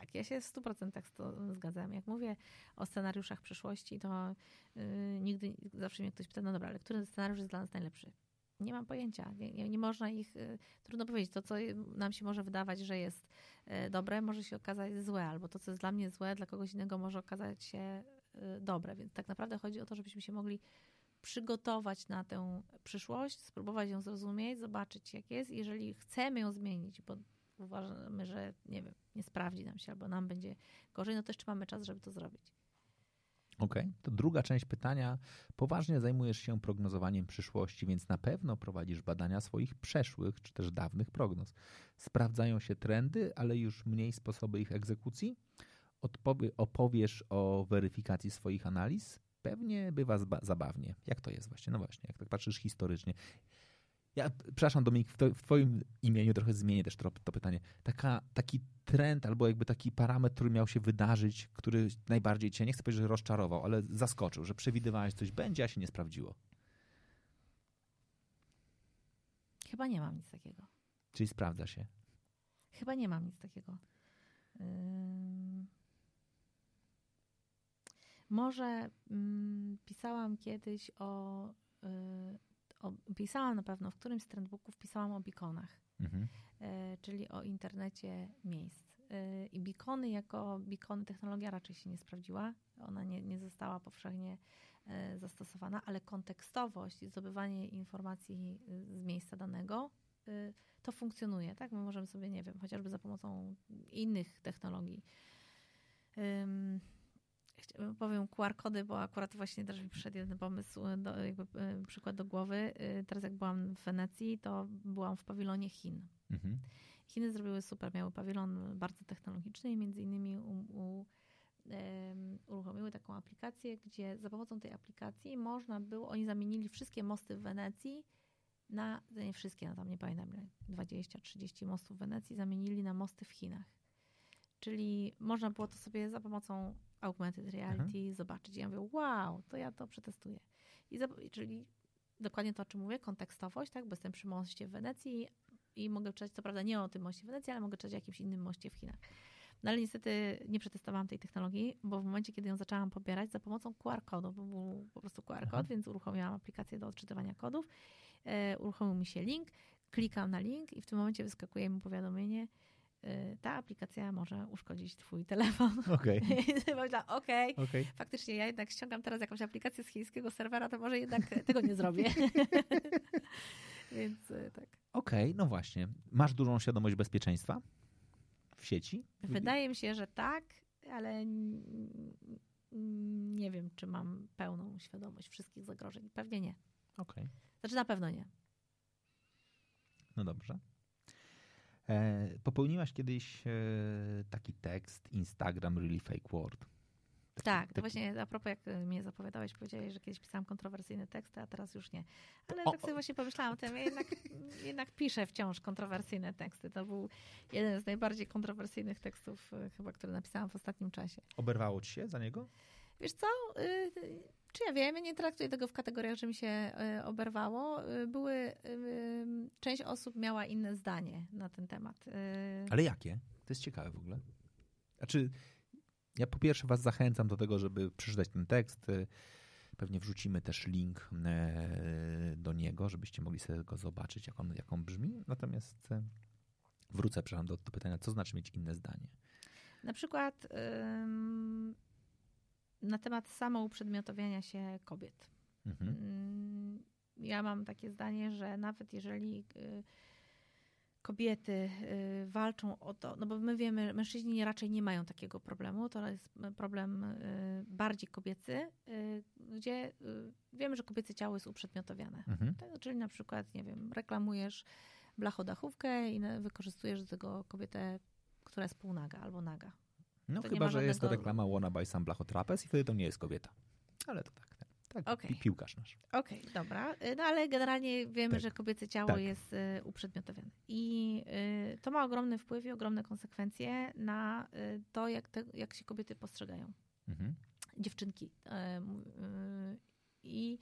Tak, ja się w 100% z to zgadzam. Jak mówię o scenariuszach przyszłości, to yy, nigdy, zawsze mnie ktoś pyta, no dobra, ale który scenariusz jest dla nas najlepszy? Nie mam pojęcia. Nie, nie, nie można ich, yy, trudno powiedzieć. To, co nam się może wydawać, że jest yy, dobre, może się okazać złe, albo to, co jest dla mnie złe, dla kogoś innego może okazać się y, dobre. Więc tak naprawdę chodzi o to, żebyśmy się mogli przygotować na tę przyszłość, spróbować ją zrozumieć, zobaczyć jak jest. Jeżeli chcemy ją zmienić, bo uważamy, że nie wiem, nie sprawdzi nam się albo nam będzie gorzej, no to jeszcze mamy czas, żeby to zrobić. Okej, okay. to druga część pytania. Poważnie zajmujesz się prognozowaniem przyszłości, więc na pewno prowadzisz badania swoich przeszłych czy też dawnych prognoz. Sprawdzają się trendy, ale już mniej sposoby ich egzekucji? Odpowie, opowiesz o weryfikacji swoich analiz? Pewnie bywa zabawnie. Jak to jest właśnie? No właśnie, jak tak patrzysz historycznie. Ja, przepraszam Dominik, w, to, w twoim imieniu trochę zmienię też to, to, pytanie. Taka, taki trend albo jakby taki parametr, który miał się wydarzyć, który najbardziej cię, nie chcę powiedzieć, że rozczarował, ale zaskoczył, że przewidywałeś coś będzie, a się nie sprawdziło. Chyba nie mam nic takiego. Czyli sprawdza się? Chyba nie mam nic takiego. Yy... Może mm, pisałam kiedyś o yy, pisałam na pewno, w którymś z trendbooków pisałam o beaconach, mhm. e, czyli o internecie miejsc. y, i bikony jako bikony technologia raczej się nie sprawdziła. Ona nie, nie została powszechnie y, zastosowana, ale kontekstowość i zdobywanie informacji z miejsca danego to funkcjonuje, tak? My możemy sobie, nie wiem, chociażby za pomocą innych technologii. Powiem QR-kody, bo akurat właśnie też mi przyszedł jeden pomysł, do, jakby y, przykład do głowy. Y, Teraz jak byłam w Wenecji, to byłam w pawilonie Chin. Mhm. Chiny zrobiły super, miały pawilon bardzo technologiczny i między innymi u, u, em, uruchomiły taką aplikację, gdzie za pomocą tej aplikacji można było, oni zamienili wszystkie mosty w Wenecji na, no nie wszystkie, no tam nie pamiętam, ile, 20-30 mostów w Wenecji zamienili na mosty w Chinach. Czyli można było to sobie za pomocą augmented reality zobaczyć. I ja mówię, wow, to ja to przetestuję. I czyli dokładnie to, o czym mówię, kontekstowość, tak, bo jestem przy moście w Wenecji i mogę czytać, co prawda nie o tym moście w Wenecji, ale mogę czytać o jakimś innym moście w Chinach. No ale niestety nie przetestowałam tej technologii, bo w momencie, kiedy ją zaczęłam pobierać za pomocą QR-kodu, bo był po prostu QR-kod, Mhm. więc uruchomiłam aplikację do odczytywania kodów, e, uruchomił mi się link, klikam na link i w tym momencie wyskakuje mi powiadomienie, ta aplikacja może uszkodzić twój telefon. Okej, <laughs> pomyślałam, okej, okej. faktycznie ja jednak ściągam teraz jakąś aplikację z chińskiego serwera, to może jednak <laughs> tego nie zrobię. <laughs> Więc e, tak. Okej, no właśnie. Masz dużą świadomość bezpieczeństwa w sieci? Wydaje mi się, że tak, ale nie wiem, czy mam pełną świadomość wszystkich zagrożeń. Pewnie nie. Okej, Znaczy na pewno nie. no dobrze. E, popełniłaś kiedyś e, taki tekst Instagram really fake word. Taki- Tak, to taki- właśnie a propos jak e, mnie zapowiadałeś, powiedziałeś, że kiedyś pisałam kontrowersyjne teksty, a teraz już nie. Ale O, tak sobie o. właśnie pomyślałam o tym, ja jednak, <laughs> jednak piszę wciąż kontrowersyjne teksty. To był jeden z najbardziej kontrowersyjnych tekstów chyba, który napisałam w ostatnim czasie. Oberwało ci się za niego? Wiesz co, y, czy ja wiem, ja nie traktuję tego w kategoriach, że mi się y, oberwało. Y, Były, y, część osób miała inne zdanie na ten temat. Ale jakie? To jest ciekawe w ogóle. Znaczy, ja po pierwsze was zachęcam do tego, żeby przeczytać ten tekst. E, Pewnie wrzucimy też link e, do niego, żebyście mogli sobie go zobaczyć, jak on, jak on brzmi. Natomiast e, wrócę, przepraszam, do, do pytania, co znaczy mieć inne zdanie? Na przykład ym, na temat samouprzedmiotowienia się kobiet. Mhm. Mm, Ja mam takie zdanie, że nawet jeżeli y, kobiety y, walczą o to, no bo my wiemy, mężczyźni raczej nie mają takiego problemu, to jest problem y, bardziej kobiecy, gdzie wiemy, że kobiece ciało jest uprzedmiotowiane. Mhm. Tak? Czyli na przykład, nie wiem, reklamujesz blachodachówkę i wykorzystujesz do tego kobietę, która jest półnaga albo naga. No To chyba, że jest to żadnego- reklama Wanna by Sam Blachotrapez i wtedy to nie jest kobieta. Ale to tak, tak, tak Okej. pi- piłkarz nasz. Okej, dobra. Y, No ale generalnie wiemy, Tak. że kobiece ciało Tak. jest y, uprzedmiotowione. I y, to ma ogromny wpływ i ogromne konsekwencje na to, jak, te, jak się kobiety postrzegają. Mhm. Dziewczynki. I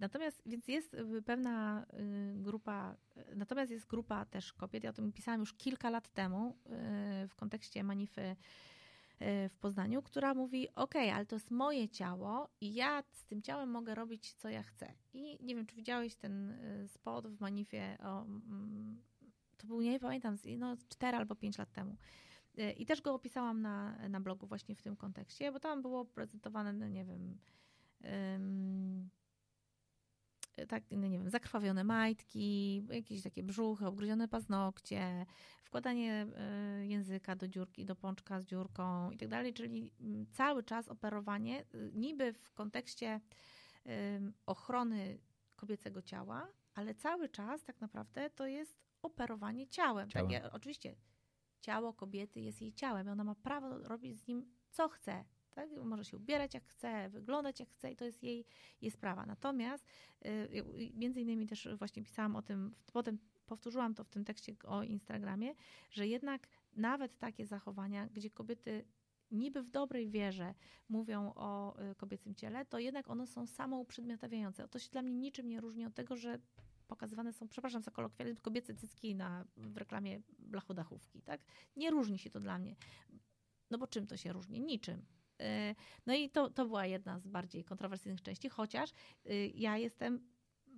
natomiast, więc jest pewna grupa, natomiast jest grupa też kobiet, ja o tym pisałam już kilka lat temu w kontekście manify w Poznaniu, która mówi: OK, ale to jest moje ciało i ja z tym ciałem mogę robić, co ja chcę. I nie wiem, czy widziałeś ten y, spot w manifie o. mm, To był, nie pamiętam, no, 4 albo 5 lat temu. Y, I też go opisałam na, na blogu właśnie w tym kontekście, bo tam było prezentowane, no nie wiem, tak, no nie wiem, zakrwawione majtki, jakieś takie brzuchy, obgryzione paznokcie, wkładanie y, języka do dziurki, do pączka z dziurką i tak dalej, czyli mm, cały czas operowanie y, niby w kontekście ochrony kobiecego ciała, ale cały czas tak naprawdę to jest operowanie ciałem. Ciałem. Takie, oczywiście ciało kobiety jest jej ciałem i ona ma prawo robić z nim co chce. Tak? Może się ubierać jak chce, wyglądać jak chce i to jest jej, jej sprawa. Natomiast y, y, między innymi też właśnie pisałam o tym, potem powtórzyłam to w tym tekście o Instagramie, że jednak nawet takie zachowania, gdzie kobiety niby w dobrej wierze mówią o y, kobiecym ciele, to jednak one są samouprzedmiotawiające. To się dla mnie niczym nie różni od tego, że pokazywane są, przepraszam za kolokwializm, kobiece cycki na, w reklamie blachodachówki. Tak? Nie różni się to dla mnie. No bo czym to się różni? Niczym. Y, No i to, to była jedna z bardziej kontrowersyjnych części, chociaż y, ja jestem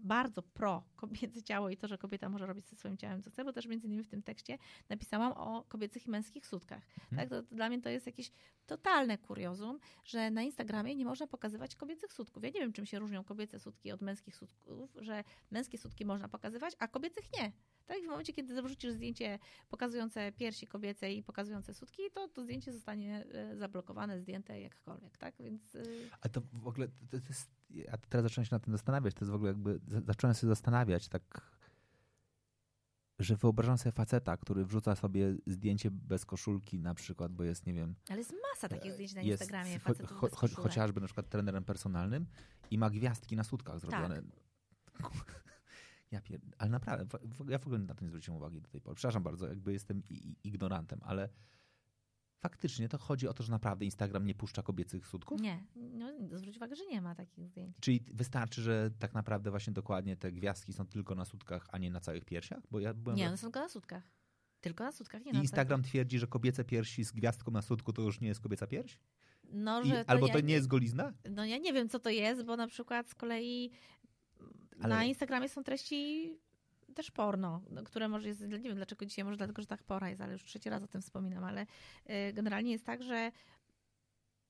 bardzo pro kobiece ciało i to, że kobieta może robić ze swoim ciałem co chce, bo też między innymi w tym tekście napisałam o kobiecych i męskich sutkach. Mhm. Tak? To, to dla mnie to jest jakieś totalne kuriozum, że na Instagramie nie można pokazywać kobiecych sutków. Ja nie wiem, czym się różnią kobiece sutki od męskich sutków, że męskie sutki można pokazywać, a kobiecych nie. Tak? W momencie, kiedy wrzucisz zdjęcie pokazujące piersi kobiece i pokazujące sutki, to to zdjęcie zostanie e, zablokowane, zdjęte jakkolwiek, tak? Więc... e, A to w ogóle, to, to jest, ja teraz zacząłem się nad tym zastanawiać, to jest w ogóle jakby, zacząłem się zastanawiać tak, że wyobrażam sobie faceta, który wrzuca sobie zdjęcie bez koszulki na przykład, bo jest, nie wiem, Ale jest masa takich zdjęć na Instagramie cho- facetów cho- cho- koszulek. chociażby na przykład trenerem personalnym i ma gwiazdki na sutkach zrobione. <laughs> Ja pier... Ale naprawdę, ja w ogóle na to nie zwróciłem uwagi do tej pory. Przepraszam bardzo, jakby jestem ignorantem, ale faktycznie to chodzi o to, że naprawdę Instagram nie puszcza kobiecych sutków? Nie, no, zwróć uwagę, że nie ma takich zdjęć. Czyli wystarczy, że tak naprawdę właśnie dokładnie te gwiazdki są tylko na sutkach, a nie na całych piersiach? Bo ja byłem Nie, one są tylko na sutkach. Tylko na sutkach, nie I na Instagram twierdzi, że kobiece piersi z gwiazdką na sutku to już nie jest kobieca pierś? całych. No, I, to albo ja, to nie jest golizna? No ja nie wiem, co to jest, bo na przykład z kolei Ale- na Instagramie są treści też porno, no, które może jest, nie wiem dlaczego dzisiaj, może dlatego, że tak pora jest, ale już trzeci raz o tym wspominam, ale y, generalnie jest tak, że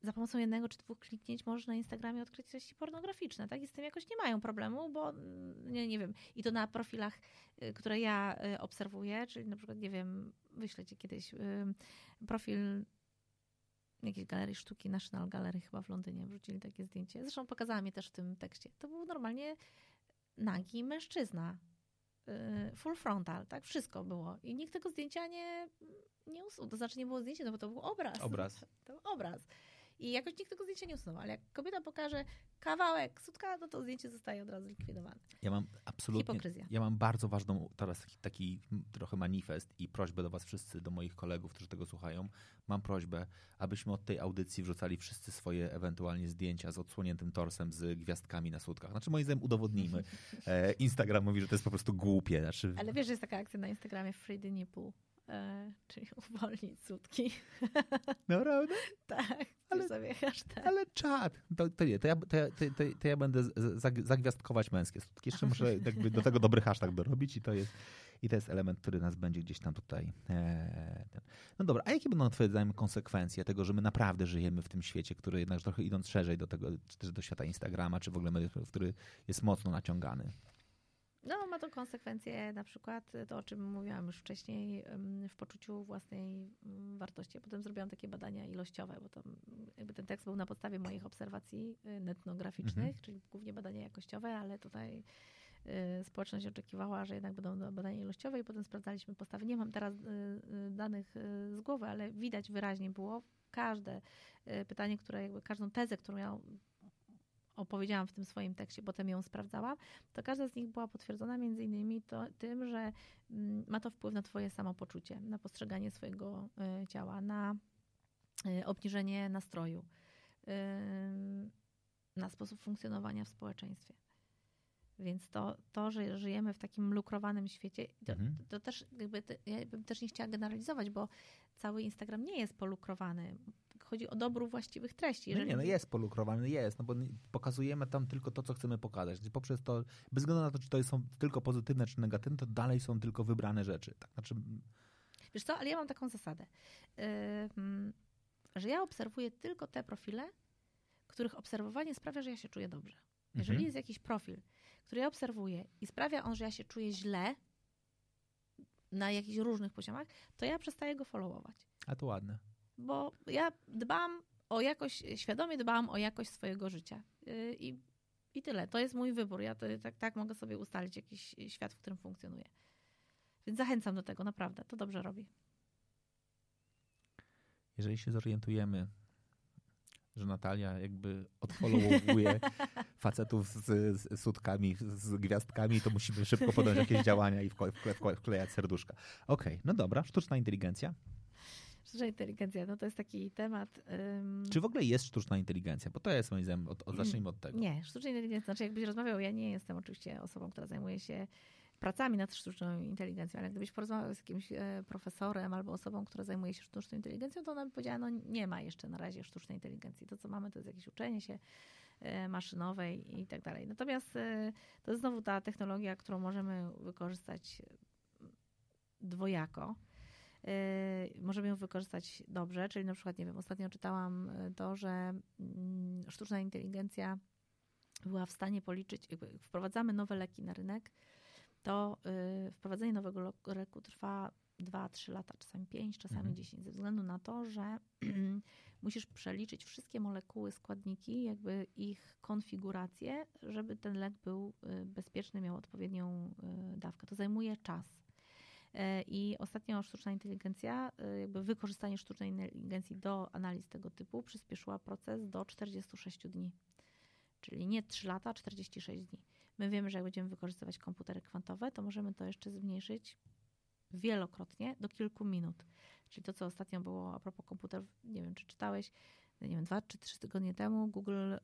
za pomocą jednego czy dwóch kliknięć możesz na Instagramie odkryć treści pornograficzne, tak? I z tym jakoś nie mają problemu, bo mm, nie, nie wiem, i to na profilach, y, które ja y, obserwuję, czyli na przykład, nie wiem, wyślę ci kiedyś profil jakiejś galerii sztuki, National Gallery chyba w Londynie, wrzucili takie zdjęcie. Zresztą pokazałam je też w tym tekście. To był normalnie nagi mężczyzna. Y, Full frontal, tak? Wszystko było. I nikt tego zdjęcia nie, nie usunął. To znaczy nie było zdjęcia, no bo to był obraz. Obraz. To był obraz. I jakoś nikt tego zdjęcia nie usunął. Ale jak kobieta pokaże kawałek sutka, no to zdjęcie zostaje od razu likwidowane. Ja mam absolutnie. Hipokryzja. Ja mam bardzo ważną teraz taki, taki trochę manifest i prośbę do Was wszyscy, do moich kolegów, którzy tego słuchają. Mam prośbę, abyśmy od tej audycji wrzucali wszyscy swoje ewentualnie zdjęcia z odsłoniętym torsem z gwiazdkami na sutkach. Znaczy, moim zdaniem, udowodnijmy. <laughs> E, Instagram mówi, że to jest po prostu głupie. Znaczy, Ale wiesz, że jest taka akcja na Instagramie Free Nipple, e, czyli <laughs> uwolnić sutki. <laughs> naprawdę? tak, Ale- sobie hashtag. Ale czad. To, to nie, to ja, to, ja, to, to, ja będę zagwiazdkować męskie sutki. Jeszcze muszę <laughs> jakby do tego dobry hashtag dorobić i to jest, i to jest element, który nas będzie gdzieś tam tutaj. E. No dobra, a jakie będą twoje zdaniem konsekwencje tego, że my naprawdę żyjemy w tym świecie, który jednak trochę idąc szerzej do tego, czy też do świata Instagrama, czy w ogóle mediów, który jest mocno naciągany? No, ma to konsekwencje, na przykład to, o czym mówiłam już wcześniej, w poczuciu własnej mm, wartości. Potem zrobiłam takie badania ilościowe, bo to mm, jakby ten tekst był na podstawie moich obserwacji y, netnograficznych, Mhm. czyli głównie badania jakościowe, ale tutaj y, społeczność oczekiwała, że jednak będą badania ilościowe i potem sprawdzaliśmy postawy. Nie mam teraz y, danych z głowy, ale widać wyraźnie było każde pytanie, które jakby każdą tezę, którą ja opowiedziałam w tym swoim tekście, potem ją sprawdzałam, to każda z nich była potwierdzona między innymi to, tym, że mm, ma to wpływ na twoje samopoczucie, na postrzeganie swojego y, ciała, na y, obniżenie nastroju, ym, na sposób funkcjonowania w społeczeństwie. Więc to, to, że żyjemy w takim lukrowanym świecie, to, Mhm. to też jakby, ja bym też nie chciała generalizować, bo cały Instagram nie jest polukrowany. Chodzi o dobór właściwych treści. No Jeżeli- nie, no jest polukrowany, jest, no bo pokazujemy tam tylko to, co chcemy pokazać. Czyli Poprzez to, bez względu na to, czy to są tylko pozytywne, czy negatywne, to dalej są tylko wybrane rzeczy. Tak? Znaczy, Wiesz co, ale ja mam taką zasadę, ym, że ja obserwuję tylko te profile, których obserwowanie sprawia, że ja się czuję dobrze. Jeżeli Mhm. jest jakiś profil, który ja obserwuję i sprawia on, że ja się czuję źle na jakichś różnych poziomach, to ja przestaję go followować. a to ładne. Bo ja dbam o jakość, świadomie dbam o jakość swojego życia. Yy, I, i tyle. To jest mój wybór. Ja to, tak, tak mogę sobie ustalić jakiś świat, w którym funkcjonuję. Więc zachęcam do tego, naprawdę. To dobrze robi. Jeżeli się zorientujemy, że Natalia jakby odfollowowuje <laughs> facetów z, z sutkami, z gwiazdkami, to musimy szybko podjąć jakieś działania i wkle, wkle, wklejać serduszka. Okej, no dobra, sztuczna inteligencja. Sztuczna inteligencja, no to jest taki temat. ym, Czy w ogóle jest sztuczna inteligencja? Bo to jest moim zdaniem, od, od, zacznijmy od tego. Nie, sztuczna inteligencja, znaczy jakbyś rozmawiał, ja nie jestem oczywiście osobą, która zajmuje się pracami nad sztuczną inteligencją, ale gdybyś porozmawiał z jakimś e, profesorem albo osobą, która zajmuje się sztuczną inteligencją, to ona by powiedziała, no nie ma jeszcze na razie sztucznej inteligencji. To, co mamy, to jest jakieś uczenie się e, maszynowej i tak dalej. Natomiast e, to jest znowu ta technologia, którą możemy wykorzystać dwojako. Możemy ją wykorzystać dobrze, czyli na przykład, nie wiem, ostatnio czytałam to, że mm, sztuczna inteligencja była w stanie policzyć, jakby wprowadzamy nowe leki na rynek, to wprowadzenie nowego leku trwa 2-3 lata, czasami 5, czasami mhm. 10, ze względu na to, że <clears throat> musisz przeliczyć wszystkie molekuły, składniki, jakby ich konfigurację, żeby ten lek był y, bezpieczny, miał odpowiednią y, dawkę. To zajmuje czas. E, I ostatnio sztuczna inteligencja, y, jakby wykorzystanie sztucznej inteligencji do analiz tego typu przyspieszyła proces do 46 dni. Czyli nie 3 lata, 46 dni. My wiemy, że jak będziemy wykorzystywać komputery kwantowe, to możemy to jeszcze zmniejszyć wielokrotnie do kilku minut. Czyli to, co ostatnio było a propos komputerów, nie wiem, czy czytałeś, nie wiem, dwa czy trzy tygodnie temu Google y,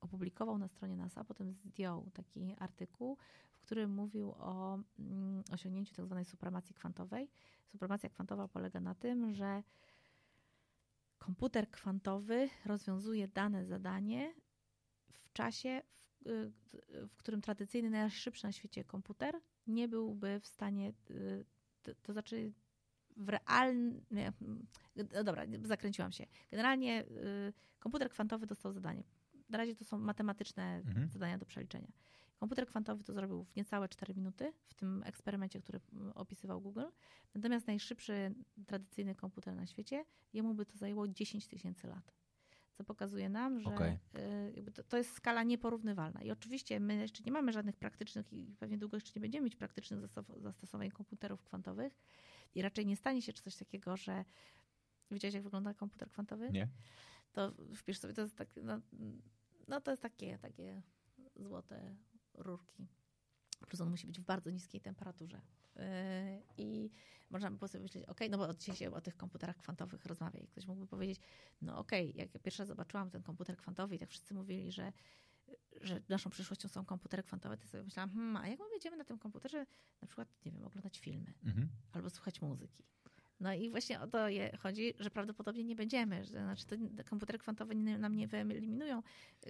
opublikował na stronie NASA, potem zdjął taki artykuł, w którym mówił o y, osiągnięciu tak zwanej supremacji kwantowej. Supremacja kwantowa polega na tym, że komputer kwantowy rozwiązuje dane zadanie w czasie, w, y, w którym tradycyjny, najszybszy na świecie komputer nie byłby w stanie y, to, to znaczy w realnym. No dobra, zakręciłam się. Generalnie y, komputer kwantowy dostał zadanie. Na razie to są matematyczne mhm. zadania do przeliczenia. Komputer kwantowy to zrobił w niecałe 4 minuty w tym eksperymencie, który opisywał Google. Natomiast najszybszy tradycyjny komputer na świecie, jemu by to zajęło 10 tysięcy lat co pokazuje nam, że okay. to, jest skala nieporównywalna. I oczywiście my jeszcze nie mamy żadnych praktycznych i pewnie długo jeszcze nie będziemy mieć praktycznych zastosowań komputerów kwantowych i raczej nie stanie się coś takiego, że widziałeś jak wygląda komputer kwantowy? Nie. To wpisz sobie, to jest tak, no, no to jest takie, takie złote rurki. Plus on musi być w bardzo niskiej temperaturze. Yy, I można by sobie myśleć, ok, no bo dzisiaj się o tych komputerach kwantowych rozmawia i ktoś mógłby powiedzieć, no ok, jak ja pierwszy raz zobaczyłam ten komputer kwantowy i tak wszyscy mówili, że że naszą przyszłością są komputery kwantowe, to sobie myślałam, hmm, a jak my będziemy na tym komputerze na przykład, nie wiem, oglądać filmy mhm. albo słuchać muzyki. No i właśnie o to chodzi, że prawdopodobnie nie będziemy. Znaczy te komputery kwantowe nam nie wyeliminują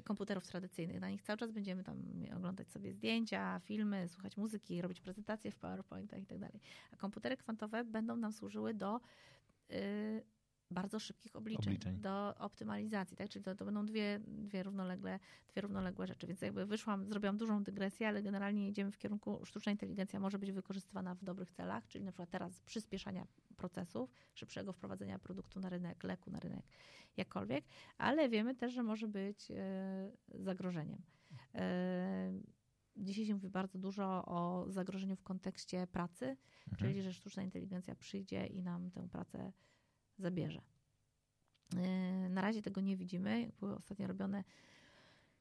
komputerów tradycyjnych. Na nich cały czas będziemy tam oglądać sobie zdjęcia, filmy, słuchać muzyki, robić prezentacje w PowerPointach i tak dalej. A komputery kwantowe będą nam służyły do yy, bardzo szybkich obliczeń, obliczeń, do optymalizacji, tak? Czyli to, to będą dwie, dwie, równolegle, dwie równoległe rzeczy. Więc jakby wyszłam, zrobiłam dużą dygresję, ale generalnie idziemy w kierunku, sztuczna inteligencja może być wykorzystywana w dobrych celach, czyli na przykład teraz przyspieszania procesów, szybszego wprowadzenia produktu na rynek, leku na rynek, jakkolwiek, ale wiemy też, że może być e, zagrożeniem. E, dzisiaj się mówi bardzo dużo o zagrożeniu w kontekście pracy, mhm. czyli że sztuczna inteligencja przyjdzie i nam tę pracę zabierze. E, na razie tego nie widzimy. Były ostatnio robione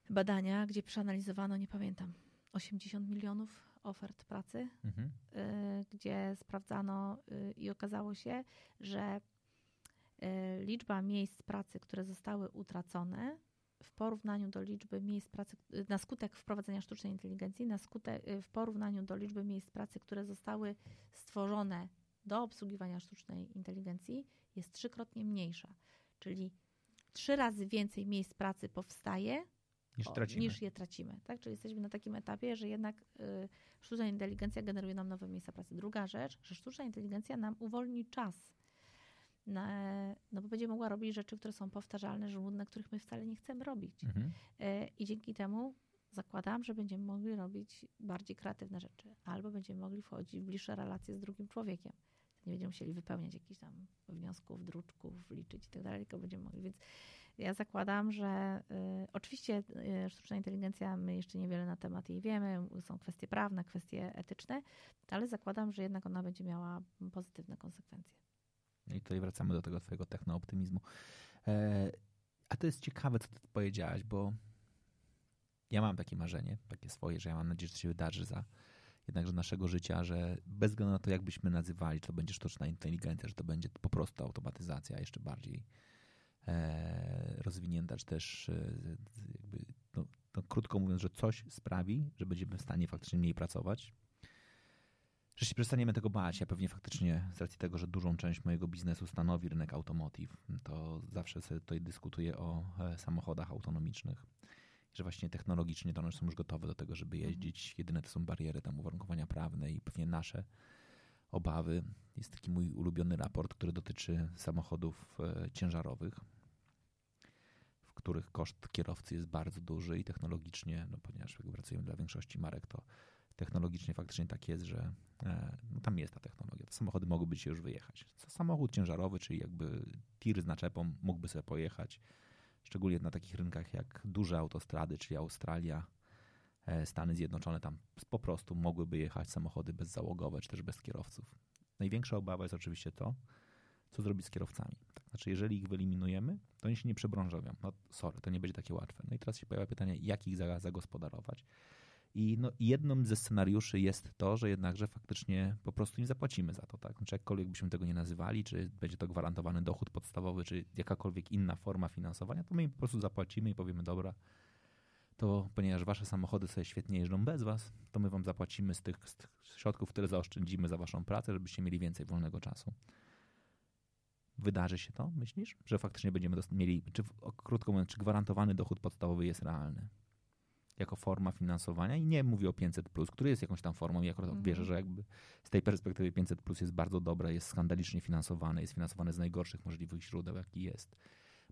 badania, gdzie przeanalizowano, nie pamiętam, 80 milionów ofert pracy, mhm. E, gdzie sprawdzano e, i okazało się, że liczba miejsc pracy, które zostały utracone w porównaniu do liczby miejsc pracy, na skutek wprowadzenia sztucznej inteligencji, na skutek, w porównaniu do liczby miejsc pracy, które zostały stworzone do obsługiwania sztucznej inteligencji, jest trzykrotnie mniejsza. Czyli trzy razy więcej miejsc pracy powstaje niż, o, niż je tracimy. Tak? Czyli jesteśmy na takim etapie, że jednak y, sztuczna inteligencja generuje nam nowe miejsca pracy. Druga rzecz, że sztuczna inteligencja nam uwolni czas. Na, no bo będzie mogła robić rzeczy, które są powtarzalne, żmudne, których my wcale nie chcemy robić. Mhm. Y, I dzięki temu zakładam, że będziemy mogli robić bardziej kreatywne rzeczy, albo będziemy mogli wchodzić w bliższe relacje z drugim człowiekiem nie będziemy musieli wypełniać jakichś tam wniosków, druczków, liczyć i tak dalej, tylko będziemy mogli. Więc ja zakładam, że y, oczywiście y, sztuczna inteligencja, my jeszcze niewiele na temat jej wiemy, są kwestie prawne, kwestie etyczne, ale zakładam, że jednak ona będzie miała pozytywne konsekwencje. I tutaj wracamy do tego twojego technooptymizmu. E, a to jest ciekawe, co ty powiedziałaś, bo ja mam takie marzenie, takie swoje, że ja mam nadzieję, że to się wydarzy za jednakże naszego życia, że bez względu na to, jak byśmy nazywali, czy to będzie sztuczna inteligencja, że to będzie po prostu automatyzacja jeszcze bardziej e, rozwinięta, czy też e, jakby, no, no, krótko mówiąc, że coś sprawi, że będziemy w stanie faktycznie mniej pracować, że się przestaniemy tego bać. Ja pewnie faktycznie z racji tego, że dużą część mojego biznesu stanowi rynek automotive, to zawsze sobie tutaj dyskutuję o e, samochodach autonomicznych że właśnie technologicznie to one są już gotowe do tego, żeby jeździć. Jedyne to są bariery tam uwarunkowania prawne i pewnie nasze obawy. Jest taki mój ulubiony raport, który dotyczy samochodów e, ciężarowych, w których koszt kierowcy jest bardzo duży i technologicznie, no ponieważ jak pracujemy dla większości marek, to technologicznie faktycznie tak jest, że e, no tam jest ta technologia. Te samochody mogłyby się już wyjechać. Samochód ciężarowy, czyli jakby tir z naczepą mógłby sobie pojechać, szczególnie na takich rynkach jak duże autostrady, czyli Australia, e, Stany Zjednoczone, tam po prostu mogłyby jechać samochody bezzałogowe, czy też bez kierowców. Największa obawa jest oczywiście to, co zrobić z kierowcami. Tak, znaczy, jeżeli ich wyeliminujemy, to oni się nie przebranżowią. No sorry, to nie będzie takie łatwe. No i teraz się pojawia pytanie, jak ich zagospodarować. I no, jednym ze scenariuszy jest to, że jednakże faktycznie po prostu im zapłacimy za to. Tak? Znaczy, jakkolwiek byśmy tego nie nazywali, czy będzie to gwarantowany dochód podstawowy, czy jakakolwiek inna forma finansowania, to my im po prostu zapłacimy i powiemy, dobra, to ponieważ wasze samochody sobie świetnie jeżdżą bez was, to my wam zapłacimy z tych, z tych środków, które zaoszczędzimy za waszą pracę, żebyście mieli więcej wolnego czasu. Wydarzy się to, myślisz? Że faktycznie będziemy mieli, czy krótko mówiąc, czy gwarantowany dochód podstawowy jest realny? Jako forma finansowania i nie mówię o 500, który jest jakąś tam formą. I akurat mhm. wierzę, że jakby z tej perspektywy 500 plus jest bardzo dobre, jest skandalicznie finansowane, jest finansowane z najgorszych możliwych źródeł, jaki jest,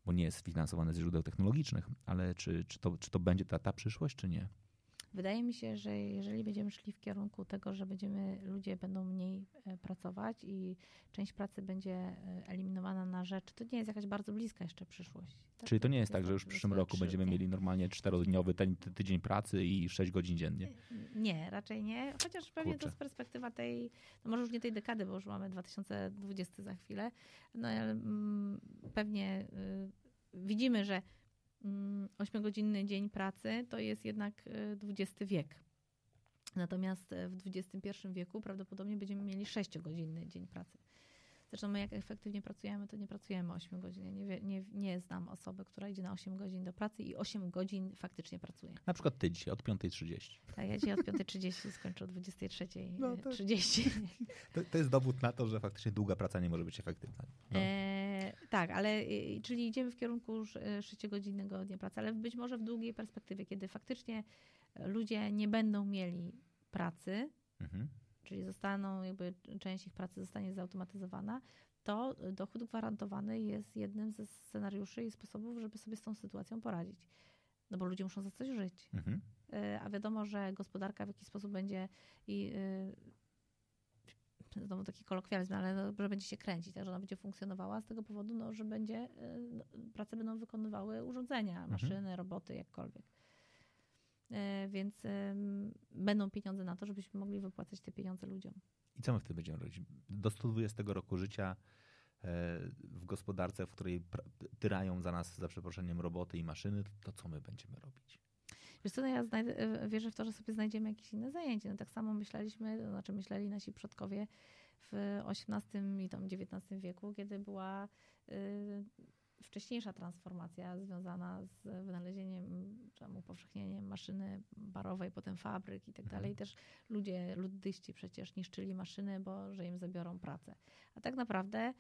bo nie jest finansowane z źródeł technologicznych, ale czy, czy, to, czy to będzie ta, ta przyszłość, czy nie? Wydaje mi się, że jeżeli będziemy szli w kierunku tego, że będziemy, ludzie będą mniej e, pracować i część pracy będzie e, eliminowana na rzecz, to nie jest jakaś bardzo bliska jeszcze przyszłość. Tak? Czyli to nie jest tak, że już w przyszłym roku będziemy mieli normalnie czterodniowy tydzień pracy i sześć godzin dziennie? Nie, raczej nie. Chociaż pewnie Kurczę. to z perspektywa tej, no może już nie tej dekady, bo już mamy 2020 za chwilę, no ale mm, pewnie y, widzimy, że 8-godzinny mm, dzień pracy to jest jednak XX e, wiek. Natomiast e, w XXI wieku prawdopodobnie będziemy mieli 6-godzinny dzień pracy. Zresztą my jak efektywnie pracujemy, to nie pracujemy 8 godzin. Nie, nie, nie znam osoby, która idzie na 8 godzin do pracy i 8 godzin faktycznie pracuje. Na przykład ty dzisiaj od 5.30. Tak, ja dzisiaj od 5.30 skończę o 23.30. No to, to, to, jest dowód na to, że faktycznie długa praca nie może być efektywna. No. E, tak, ale czyli idziemy w kierunku 6-godzinnego dnia pracy, ale być może w długiej perspektywie, kiedy faktycznie ludzie nie będą mieli pracy, mhm czyli zostaną, jakby część ich pracy zostanie zautomatyzowana, to dochód gwarantowany jest jednym ze scenariuszy i sposobów, żeby sobie z tą sytuacją poradzić. No bo ludzie muszą za coś żyć. Mhm. E, a wiadomo, że gospodarka w jakiś sposób będzie i e, znowu taki kolokwializm, ale no, że będzie się kręcić, tak, że ona będzie funkcjonowała z tego powodu, no, że będzie, e, no, pracę będą wykonywały urządzenia, mhm. maszyny, mhm. roboty, jakkolwiek. E, więc będą pieniądze na to, żebyśmy mogli wypłacać te pieniądze ludziom. I co my wtedy będziemy robić? Do 120 roku życia e, w gospodarce, w której tyrają za nas, za przeproszeniem, roboty i maszyny, to co my będziemy robić? Wiesz co, no ja znajdę, e, wierzę w to, że sobie znajdziemy jakieś inne zajęcie. No tak samo myśleliśmy, to znaczy myśleli nasi przodkowie w XVIII i tam XIX wieku, kiedy była wcześniejsza transformacja związana z wynalezieniem, czy upowszechnieniem maszyny barowej, potem fabryk i tak mhm. dalej. Też ludzie, luddyści przecież niszczyli maszyny, bo że im zabiorą pracę. A tak naprawdę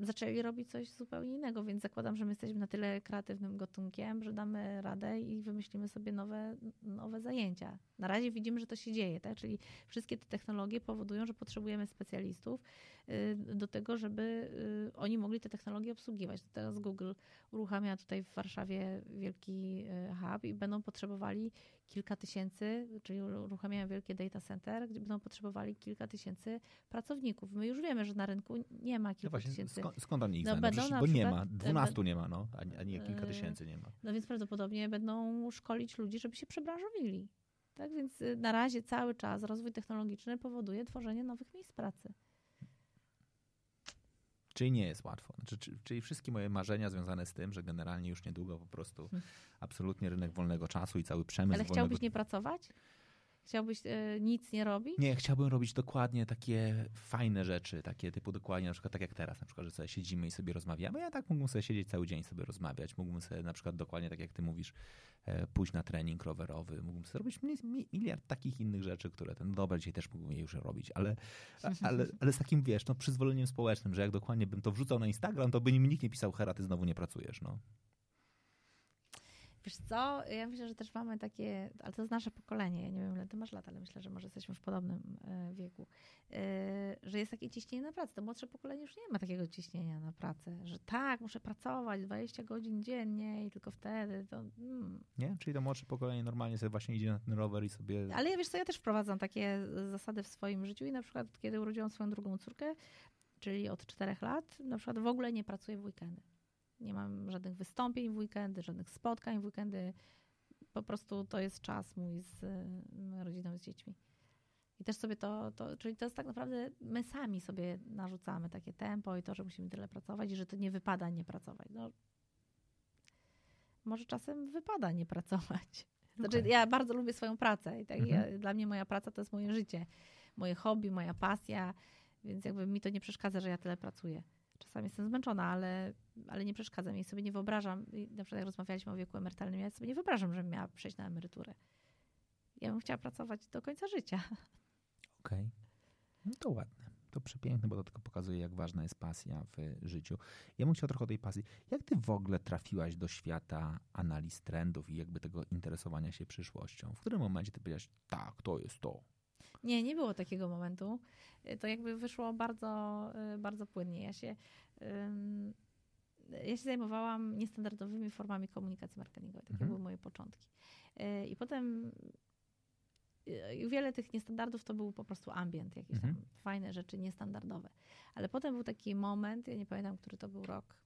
zaczęli robić coś zupełnie innego, więc zakładam, że my jesteśmy na tyle kreatywnym gatunkiem, że damy radę i wymyślimy sobie nowe, nowe zajęcia. Na razie widzimy, że to się dzieje, tak? czyli wszystkie te technologie powodują, że potrzebujemy specjalistów y, do tego, żeby y, oni mogli te technologie obsługiwać. Teraz Google uruchamia tutaj w Warszawie wielki y, hub i będą potrzebowali kilka tysięcy, czyli uruchamiają wielkie data center, gdzie będą potrzebowali kilka tysięcy pracowników. My już wiemy, że na rynku nie ma kilku no tysięcy. Skąd, skąd oni ich no? No, bo nie ma, dwunastu nie ma, no, a nie kilka tysięcy nie ma. No więc prawdopodobnie będą szkolić ludzi, żeby się przebranżowili. Tak więc y, na razie cały czas rozwój technologiczny powoduje tworzenie nowych miejsc pracy. Czyli nie jest łatwo. Znaczy, czyli wszystkie moje marzenia związane z tym, że generalnie już niedługo po prostu hmm. absolutnie rynek wolnego czasu i cały przemysł. Ale chciałbyś wolnego... nie pracować? Chciałbyś e, nic nie robić? Nie, chciałbym robić dokładnie takie fajne rzeczy, takie typu dokładnie na przykład tak jak teraz, na przykład, że sobie siedzimy i sobie rozmawiamy. Ja tak mógłbym sobie siedzieć cały dzień sobie rozmawiać. Mógłbym sobie na przykład dokładnie tak jak ty mówisz, e, pójść na trening rowerowy. Mógłbym sobie robić miliard takich innych rzeczy, które ten, no dobra, dzisiaj też mógłbym je już robić, ale, <laughs> ale, ale z takim, wiesz, no przyzwoleniem społecznym, że jak dokładnie bym to wrzucał na Instagram, to by mi nikt nie pisał, Hera, ty znowu nie pracujesz, no. Wiesz co, ja myślę, że też mamy takie, ale to jest nasze pokolenie, ja nie wiem ile ty masz lat, ale myślę, że może jesteśmy w podobnym e, wieku, e, że jest takie ciśnienie na pracę. To młodsze pokolenie już nie ma takiego ciśnienia na pracę, że tak, muszę pracować 20 godzin dziennie i tylko wtedy to... Mm. Nie? Czyli to młodsze pokolenie normalnie sobie właśnie idzie na ten rower i sobie... Ale ja wiesz co, ja też wprowadzam takie zasady w swoim życiu i na przykład kiedy urodziłam swoją drugą córkę, czyli od czterech lat, na przykład w ogóle nie pracuję w weekendy. Nie mam żadnych wystąpień w weekendy, żadnych spotkań w weekendy. Po prostu to jest czas mój z moją rodziną, z dziećmi. I też sobie to, to, czyli to jest tak naprawdę, my sami sobie narzucamy takie tempo i to, że musimy tyle pracować i że to nie wypada nie pracować. No, może czasem wypada nie pracować. <laughs> Znaczy, okay. ja bardzo lubię swoją pracę i tak mhm. ja, dla mnie moja praca to jest moje życie, moje hobby, moja pasja, więc jakby mi to nie przeszkadza, że ja tyle pracuję. Czasami jestem zmęczona, ale, ale nie przeszkadza mi. Sobie nie wyobrażam, na przykład jak rozmawialiśmy o wieku emerytalnym, ja sobie nie wyobrażam, żebym miała przejść na emeryturę. Ja bym chciała pracować do końca życia. Okej. Okay. No to ładne. To przepiękne, bo to tylko pokazuje, jak ważna jest pasja w życiu. Ja bym chciał trochę o tej pasji. Jak ty w ogóle trafiłaś do świata analiz trendów i jakby tego interesowania się przyszłością? W którym momencie ty powiedziałaś, tak, to jest to? Nie, nie było takiego momentu. To jakby wyszło bardzo, y, bardzo płynnie. Ja się, ja się zajmowałam niestandardowymi formami komunikacji marketingowej. Takie mhm. były moje początki. Y, I potem y, wiele tych niestandardów to był po prostu ambient, jakieś mhm. tam fajne rzeczy niestandardowe. Ale potem był taki moment, ja nie pamiętam, który to był rok,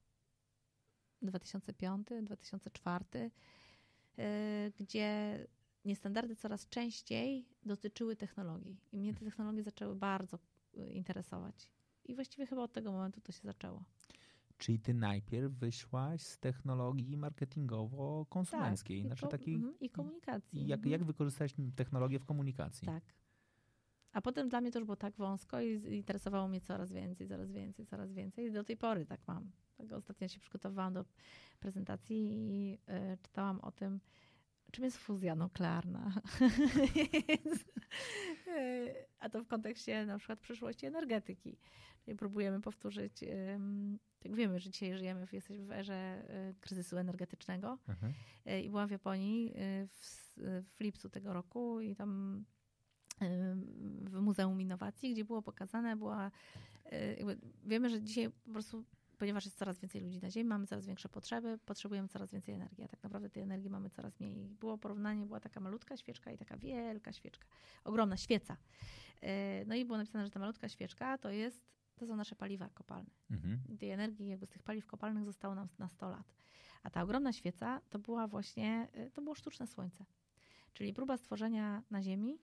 2005, 2004, gdzie niestandardy coraz częściej dotyczyły technologii. I mnie te technologie zaczęły bardzo interesować. I właściwie chyba od tego momentu to się zaczęło. Czyli ty najpierw wyszłaś z technologii marketingowo-konsumenckiej. Tak, znaczy takiej, mm, i komunikacji. I jak, mm. jak wykorzystać technologię w komunikacji? Tak. A potem dla mnie to już było tak wąsko i interesowało mnie coraz więcej, coraz więcej, coraz więcej. I do tej pory tak mam. Tak ostatnio się przygotowałam do prezentacji i y, czytałam o tym, czym jest fuzja nuklearna. <laughs> A to w kontekście na przykład przyszłości energetyki. Czyli próbujemy powtórzyć, tak wiemy, że dzisiaj żyjemy, jesteśmy w erze e, kryzysu energetycznego. Mhm. E, I byłam w Japonii e, w, w lipcu tego roku i tam w Muzeum Innowacji, gdzie było pokazane, była, wiemy, że dzisiaj po prostu ponieważ jest coraz więcej ludzi na Ziemi, mamy coraz większe potrzeby, potrzebujemy coraz więcej energii, a tak naprawdę tej energii mamy coraz mniej. Było porównanie, była taka malutka świeczka i taka wielka świeczka, ogromna świeca. No i było napisane, że ta malutka świeczka to jest, to są nasze paliwa kopalne. Mhm. Tej energii jakby z tych paliw kopalnych zostało nam na 100 lat. A ta ogromna świeca to była właśnie, e, to było sztuczne słońce. Czyli próba stworzenia na Ziemi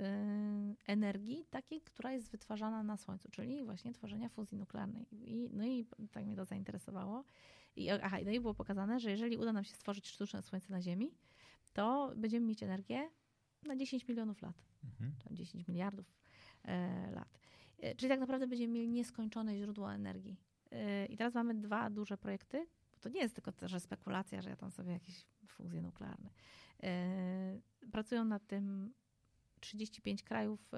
Y, energii takiej, która jest wytwarzana na Słońcu, czyli właśnie tworzenia fuzji nuklearnej. I, no i tak mnie to zainteresowało. I, aha, no i było pokazane, że jeżeli uda nam się stworzyć sztuczne Słońce na Ziemi, to będziemy mieć energię na 10 milionów lat, mhm. tam 10 miliardów e, lat. E, czyli tak naprawdę będziemy mieli nieskończone źródło energii. E, I teraz mamy dwa duże projekty, bo to nie jest tylko że spekulacja, że ja tam sobie jakieś fuzje nuklearne. E, pracują nad tym 35 krajów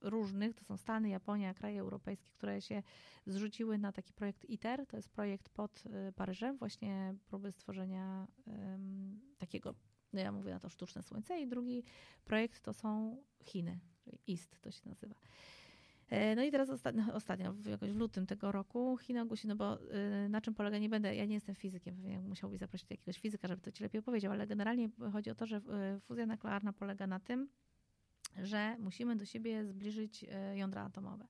różnych, to są Stany, Japonia, kraje europejskie, które się zrzuciły na taki projekt ITER. To jest projekt pod Paryżem, właśnie próby stworzenia takiego, no ja mówię na to sztuczne słońce. I drugi projekt to są Chiny, IST to się nazywa. E, no i teraz ostatnio, ostatnio jakoś w lutym tego roku Chiny ogłosiły, no bo y, na czym polega, nie będę, ja nie jestem fizykiem, pewnie musiałbyś zaprosić jakiegoś fizyka, żeby to ci lepiej opowiedział, ale generalnie chodzi o to, że y, fuzja nuklearna polega na tym, że musimy do siebie zbliżyć jądra atomowe.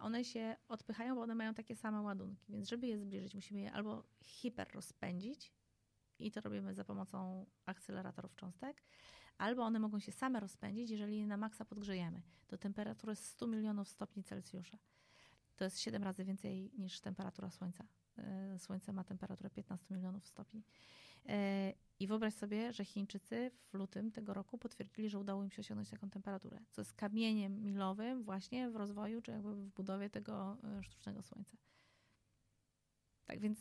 One się odpychają, bo one mają takie same ładunki, więc żeby je zbliżyć, musimy je albo hiper rozpędzić i to robimy za pomocą akceleratorów cząstek, albo one mogą się same rozpędzić, jeżeli je na maksa podgrzejemy do temperatury 100 milionów stopni Celsjusza. To jest 7 razy więcej niż temperatura Słońca. E, Słońce ma temperaturę 15 milionów stopni. E, I wyobraź sobie, że Chińczycy w lutym tego roku potwierdzili, że udało im się osiągnąć taką temperaturę, co jest kamieniem milowym właśnie w rozwoju, czy jakby w budowie tego e, sztucznego Słońca. Tak więc...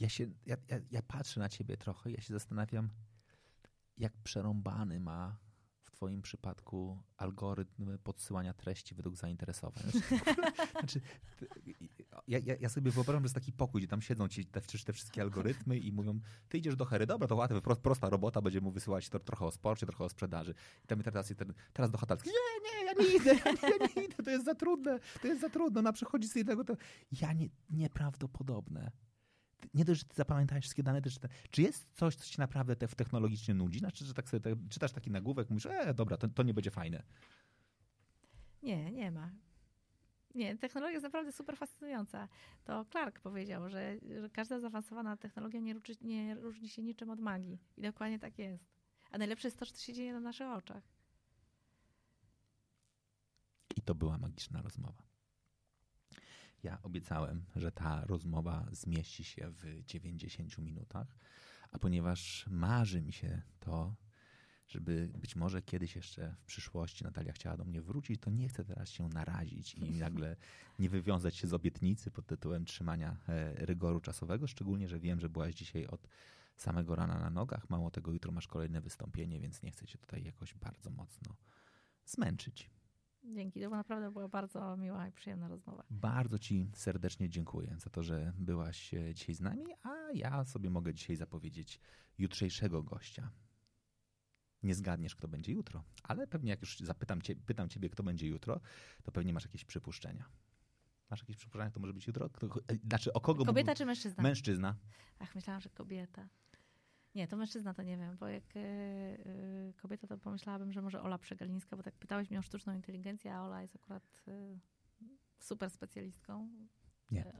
Ja się, ja, ja, ja patrzę na ciebie trochę, ja się zastanawiam, jak przerąbany ma w Twoim przypadku algorytm podsyłania treści według zainteresowań. Znaczy, <laughs> znaczy, ja, ja, ja sobie wyobrażam, że jest taki pokój, gdzie tam siedzą ci te, te wszystkie algorytmy i mówią, ty idziesz do Hery, dobra, to łatwe, pro, prosta robota, będzie mu wysyłać to, trochę o sporcie, trochę o sprzedaży. I tam teraz, teraz do Hatalski, nie, nie, ja nie idę, ja nie, idę, to jest za trudne, to jest za trudne, na przechodzi z jednego, to ja nie, nieprawdopodobne nie dość, że ty zapamiętałeś wszystkie dane, też, czy jest coś, co ci naprawdę te, technologicznie nudzi? Znaczy, że tak sobie te, czytasz taki nagłówek, mówisz, e, dobra, to, to nie będzie fajne. Nie, nie ma. Nie, technologia jest naprawdę super fascynująca. To Clark powiedział, że, że każda zaawansowana technologia nie, ruczy, nie różni się niczym od magii. I dokładnie tak jest. A najlepsze jest to, że to się dzieje na naszych oczach. I to była magiczna rozmowa. Ja obiecałem, że ta rozmowa zmieści się w 90 minutach, a ponieważ marzy mi się to, żeby być może kiedyś jeszcze w przyszłości Natalia chciała do mnie wrócić, to nie chcę teraz się narazić i nagle nie wywiązać się z obietnicy pod tytułem trzymania e, rygoru czasowego, szczególnie, że wiem, że byłaś dzisiaj od samego rana na nogach. Mało tego, jutro masz kolejne wystąpienie, więc nie chcę cię tutaj jakoś bardzo mocno zmęczyć. Dzięki, to naprawdę była bardzo miła i przyjemna rozmowa. Bardzo Ci serdecznie dziękuję za to, że byłaś e, dzisiaj z nami, a ja sobie mogę dzisiaj zapowiedzieć jutrzejszego gościa. Nie zgadniesz, kto będzie jutro, ale pewnie jak już zapytam cię, pytam Ciebie, kto będzie jutro, to pewnie masz jakieś przypuszczenia. Masz jakieś przypuszczenia, kto może być jutro? Kto, e, znaczy, o kogo... Kobieta mógł... czy mężczyzna? Mężczyzna. Ach, myślałam, że kobieta. Nie, to mężczyzna to nie wiem, bo jak yy, kobieta, to pomyślałabym, że może Ola Przegalińska, bo tak pytałeś mnie o sztuczną inteligencję, a Ola jest akurat yy, super specjalistką. Nie.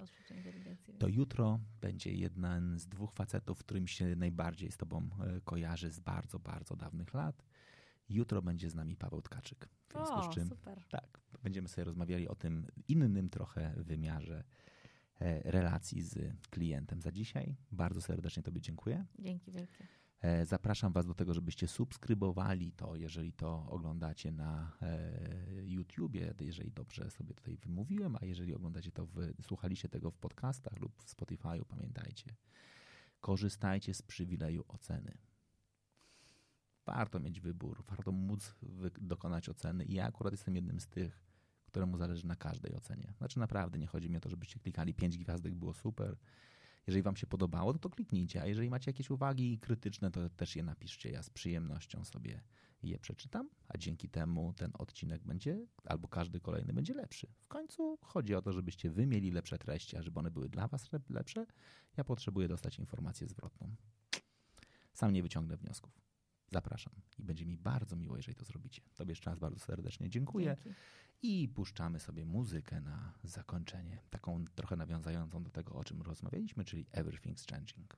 To jutro będzie jeden z dwóch facetów, którym się najbardziej z tobą kojarzy z bardzo, bardzo dawnych lat. Jutro będzie z nami Paweł Tkaczyk. W związku o, z czym super. tak, będziemy sobie rozmawiali o tym innym trochę wymiarze relacji z klientem. Za dzisiaj bardzo serdecznie Tobie dziękuję. Dzięki wielkie. E, zapraszam Was do tego, żebyście subskrybowali to, jeżeli to oglądacie na e, YouTubie, jeżeli dobrze sobie tutaj wymówiłem, a jeżeli oglądacie to, w, słuchaliście tego w podcastach lub w Spotify'u, pamiętajcie, korzystajcie z przywileju oceny. Warto mieć wybór, warto móc dokonać oceny i ja akurat jestem jednym z tych, któremu zależy na każdej ocenie. Znaczy naprawdę nie chodzi mi o to, żebyście klikali 5 gwiazdek, było super. Jeżeli wam się podobało, to, to kliknijcie, a jeżeli macie jakieś uwagi krytyczne, to też je napiszcie. Ja z przyjemnością sobie je przeczytam, a dzięki temu ten odcinek będzie, albo każdy kolejny będzie lepszy. W końcu chodzi o to, żebyście wy mieli lepsze treści, a żeby one były dla was lepsze, ja potrzebuję dostać informację zwrotną. Sam nie wyciągnę wniosków. Zapraszam i będzie mi bardzo miło, jeżeli to zrobicie. Tobie jeszcze raz bardzo serdecznie dziękuję. Dzięki i puszczamy sobie muzykę na zakończenie, taką trochę nawiązającą do tego, o czym rozmawialiśmy, czyli Everything's Changing.